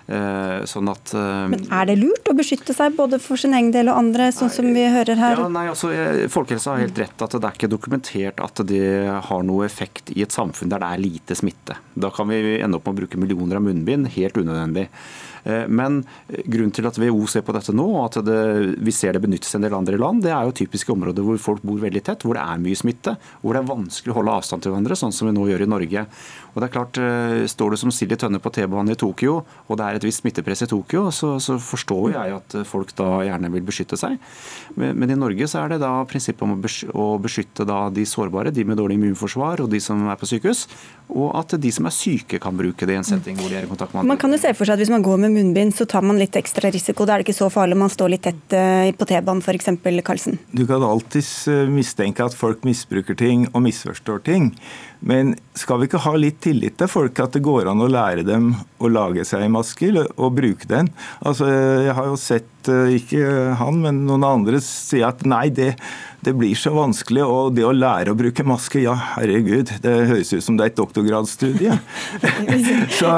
Eh, sånn at, eh, Men er det lurt å beskytte seg både for sin egen del og andre, sånn som vi hører her? Ja, nei, altså, Folkehelsa har helt rett at det er ikke dokumentert at det har noe effekt i et samfunn der det er lite smitte. Da kan vi ende opp med å bruke millioner av munnbind, helt unødvendig. Eh, men grunnen til at WHO ser på dette nå, og at det, vi ser det benyttes en del andre land, det er jo typiske områder hvor folk bor veldig tett, hvor det er mye smitte, hvor det er vanskelig å holde avstand til hverandre, sånn som vi nå gjør i Norge. Og det er klart, eh, Står du som sild i tønne på T-banen i Tokyo, og det er et visst smittepress i Tokyo, så, så, forstår jeg at folk da gjerne vil beskytte seg. Men, men, i Norge så er det da prinsippet om å beskytte da de sårbare, de med dårlig immunforsvar og de som er på sykehus. Og at de som er syke kan bruke det i en setting hvor de er i kontakt med andre. Man kan jo se for seg at Hvis man går med munnbind, så tar man litt ekstra risiko. Da er det ikke så farlig om man står litt tett eh, på T-banen f.eks. Karlsen. Du kan alltids eh, mistenke at folk misbruker ting og misforstår ting. Men skal vi ikke ha litt tillit til folk, at det går an å lære dem å lage seg en maske og bruke den? Altså, Jeg har jo sett, eh, ikke han, men noen andre si at nei, det, det blir så vanskelig. Og det å lære å bruke maske, ja herregud, det høres ut som det er et doktorgradsstudie. så,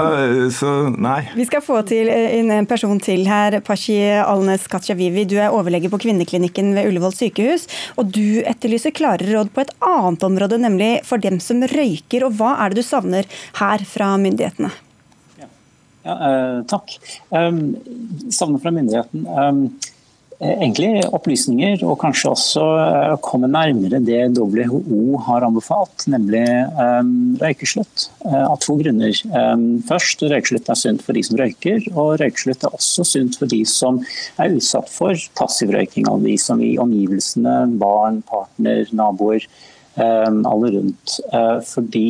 så, nei. Vi skal få til eh, en person til her, Pashi Alnes Katsjavivi. Du er overlege på kvinneklinikken ved Ullevål sykehus. Og du etterlyser klare råd på et annet område, nemlig for dem som røyker. Og hva er det du savner her fra myndighetene? Ja, eh, takk. Um, savner fra myndigheten. Um, egentlig opplysninger, og kanskje også eh, komme nærmere det WHO har anbefalt, nemlig um, røykeslutt. Av to grunner. Um, først, røykeslutt er sunt for de som røyker, og røykeslutt er også sunt for de som er utsatt for passiv røyking. Av de som i omgivelsene, barn, partner, naboer, um, alle rundt. Uh, fordi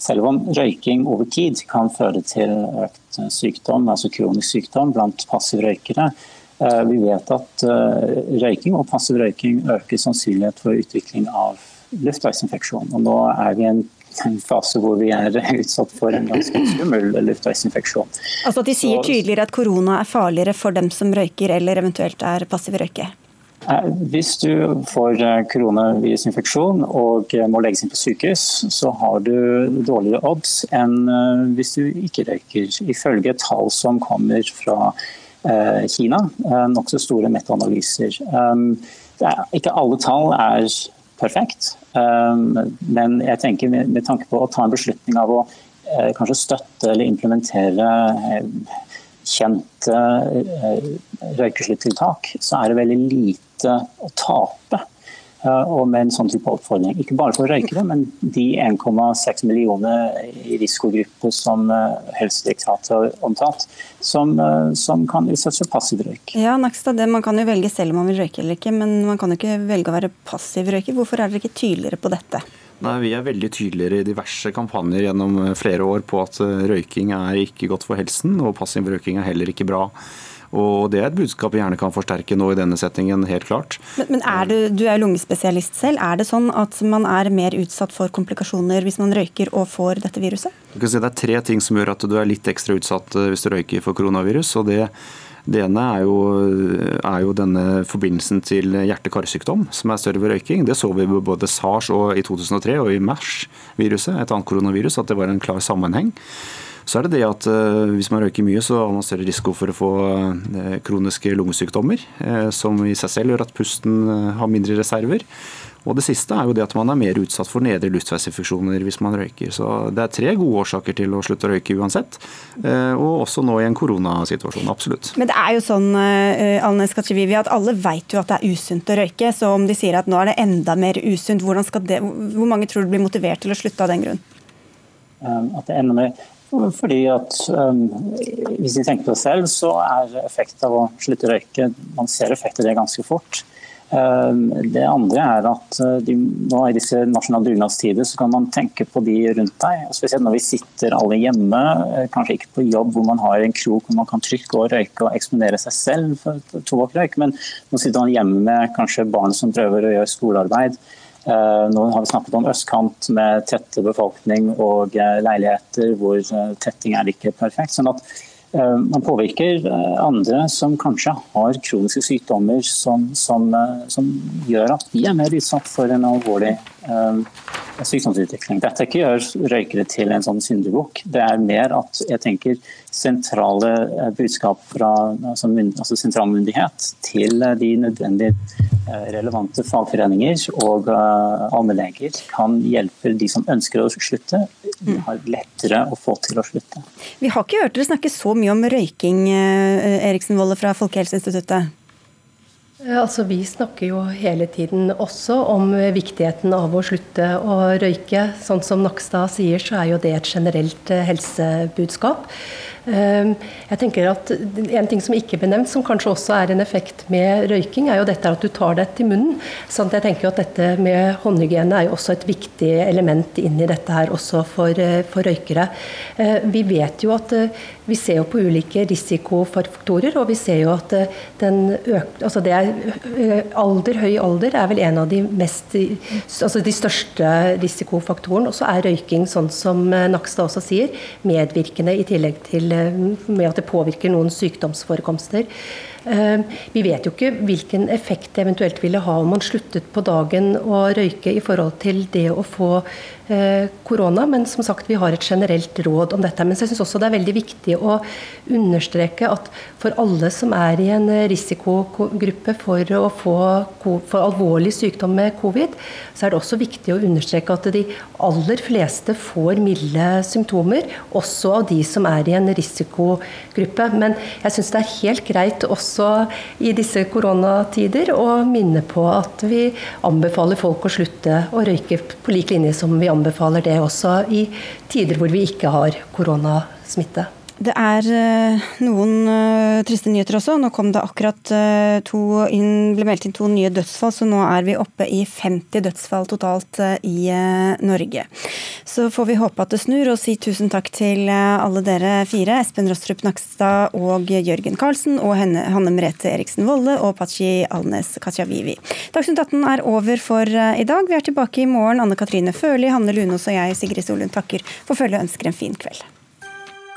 selv om røyking over tid kan føre til økt sykdom, altså kronisk sykdom blant passive røykere, Eh, vi vet at eh, røyking og passiv røyking øker sannsynlighet for utvikling av luftveisinfeksjon. Og nå er vi i en en fase hvor vi er utsatt for en ganske skummel luftveisinfeksjon. Altså at De sier tydeligere at korona er farligere for dem som røyker eller eventuelt er passive røyke? Eh, Hvis du får eh, koronavirusinfeksjon og eh, må legges inn på sykehus, så har du dårligere odds enn eh, hvis du ikke røyker, ifølge tall som kommer fra eh, Kina. eh, Nokså store metaanalyser. Um, Ikke alle tall er perfekt, um, men jeg tenker med tanke på å ta en beslutning av å eh, kanskje støtte eller implementere eh, kjente eh, røykeslutttiltak, så er det veldig lite å tape. Og med en sånn type oppfordring. Ikke bare for røykere, men de 1,6 millioner i risikogruppe som eh, Helsedirektoratet har omtalt, som, eh, som kan utsettes for passiv røyk. Ja, Nakstad, det, Man kan jo velge selv om man vil røyke eller ikke, men man kan jo ikke velge å være passiv røyker. Hvorfor er dere ikke tydeligere på dette? Nei, Vi er veldig tydeligere i diverse kampanjer gjennom eh, flere år på at røyking er ikke godt for helsen, og passiv røyking er heller ikke bra. Og Det er et budskap vi gjerne kan forsterke nå i denne settingen, helt klart. Men, men er du, du er lungespesialist selv. Er det sånn at man er mer utsatt for komplikasjoner hvis man røyker og får dette viruset? Du kan si Det er tre ting som gjør at du er litt ekstra utsatt eh, hvis du røyker for koronavirus. og det det ene er jo, er jo denne forbindelsen til hjerte-karsykdom, som er større ved røyking. Det så vi ved både SARS og i 2003 og i MERS-viruset, et annet koronavirus, at det var en klar sammenheng. Så er det det at eh, hvis man røyker mye, så har man større risiko for å få eh, kroniske lungesykdommer, eh, som i seg selv gjør at pusten har mindre reserver. Og det siste er jo det at man er mer utsatt for nedre luftveisinfeksjoner hvis man røyker. Så det er tre gode årsaker til å slutte å røyke uansett. eh, Og også nå i en koronasituasjon, absolutt. Men det er jo sånn at alle vet jo at det er usunt å røyke. Så om de sier at nå er det enda mer usunt, det, hvor mange tror du blir motivert til å slutte av den grunn? Um, At det ender med fordi at um, Hvis vi tenker på det selv, så er effekten av å slutte å røyke Man ser effekt av det ganske fort. Um, Det andre er at uh, de, nå i disse nasjonale dugnadstider så kan man tenke på de rundt deg. Spesielt når vi sitter alle hjemme, eh, kanskje ikke på jobb hvor man har en krok hvor man kan gå og røyke og eksponere seg selv for tobakksrøyk, men nå sitter man hjemme med kanskje barn som prøver å gjøre skolearbeid. Eh, Nå har vi snakket om østkant med tette befolkning og eh, leiligheter hvor eh, tetting er ikke perfekt. sånn at man påvirker andre som kanskje har kroniske sykdommer som, som, som gjør at de er mer utsatt for en alvorlig sykdomsutvikling. Dette ikke gjør røykere til en sånn syndebukk. Det er mer at jeg tenker sentrale eh, budskap fra altså, altså sentralmyndighet til eh, de nødvendige eh, relevante fagforeninger og uh, allmennleger kan hjelpe de som ønsker å slutte. De har lettere å få til å slutte. Vi har ikke hørt dere snakke så mye om røyking, Eriksen Wolle fra Folkehelseinstituttet. Eh, Altså, vi snakker jo hele tiden også om viktigheten av å slutte å røyke. Sånn som Nakstad sier, så er jo det et generelt eh, helsebudskap. Eh, Jeg tenker at En ting som ikke ble nevnt, som kanskje også er en effekt med røyking, er jo dette at du tar det til munnen. Sånn jeg tenker at dette med håndhygiene er jo også et viktig element inn i dette her, også for, eh, for røykere. Eh, Vi vet jo at eh, vi ser jo på ulike risikofaktorer, og vi ser jo at den øk, altså det er, alder, høy alder er vel en av de, mest, altså de største risikofaktorene. Og så er røyking, sånn som Nakstad også sier, medvirkende i tillegg til med at det påvirker noen sykdomsforekomster. Eh, Vi vet jo ikke hvilken effekt det eventuelt ville ha om man sluttet på dagen å røyke i forhold til det å få eh, korona, men som sagt, vi har et generelt råd om dette. Men jeg syns også det er veldig viktig å understreke at for alle som er i en risikogruppe for å få for alvorlig sykdom med covid, så er det også viktig å understreke at de aller fleste får milde symptomer, også av de som er i en risikogruppe. Men jeg syns det er helt greit også i disse koronatider å minne på at vi anbefaler folk å slutte å røyke på lik linje som vi anbefaler det også i tider hvor vi ikke har koronasmitte. Det er uh, noen uh, triste nyheter også. Nå kom det akkurat uh, to inn, ble meldt inn to nye dødsfall, så nå er vi oppe i 50 dødsfall totalt i Norge. Så får vi håpe at det snur, og si tusen takk til alle dere fire. Espen Rostrup Nakstad og Jørgen Karlsen, og henne, Hanne Merete Eriksen Wolle og Pachi Alnes Katjavivi. Dagsnytt 18 er over for i dag. Vi er tilbake i morgen. Anne Katrine Førli, Hanne Lunås og jeg, Sigrid Solund, takker for følget og ønsker en fin kveld.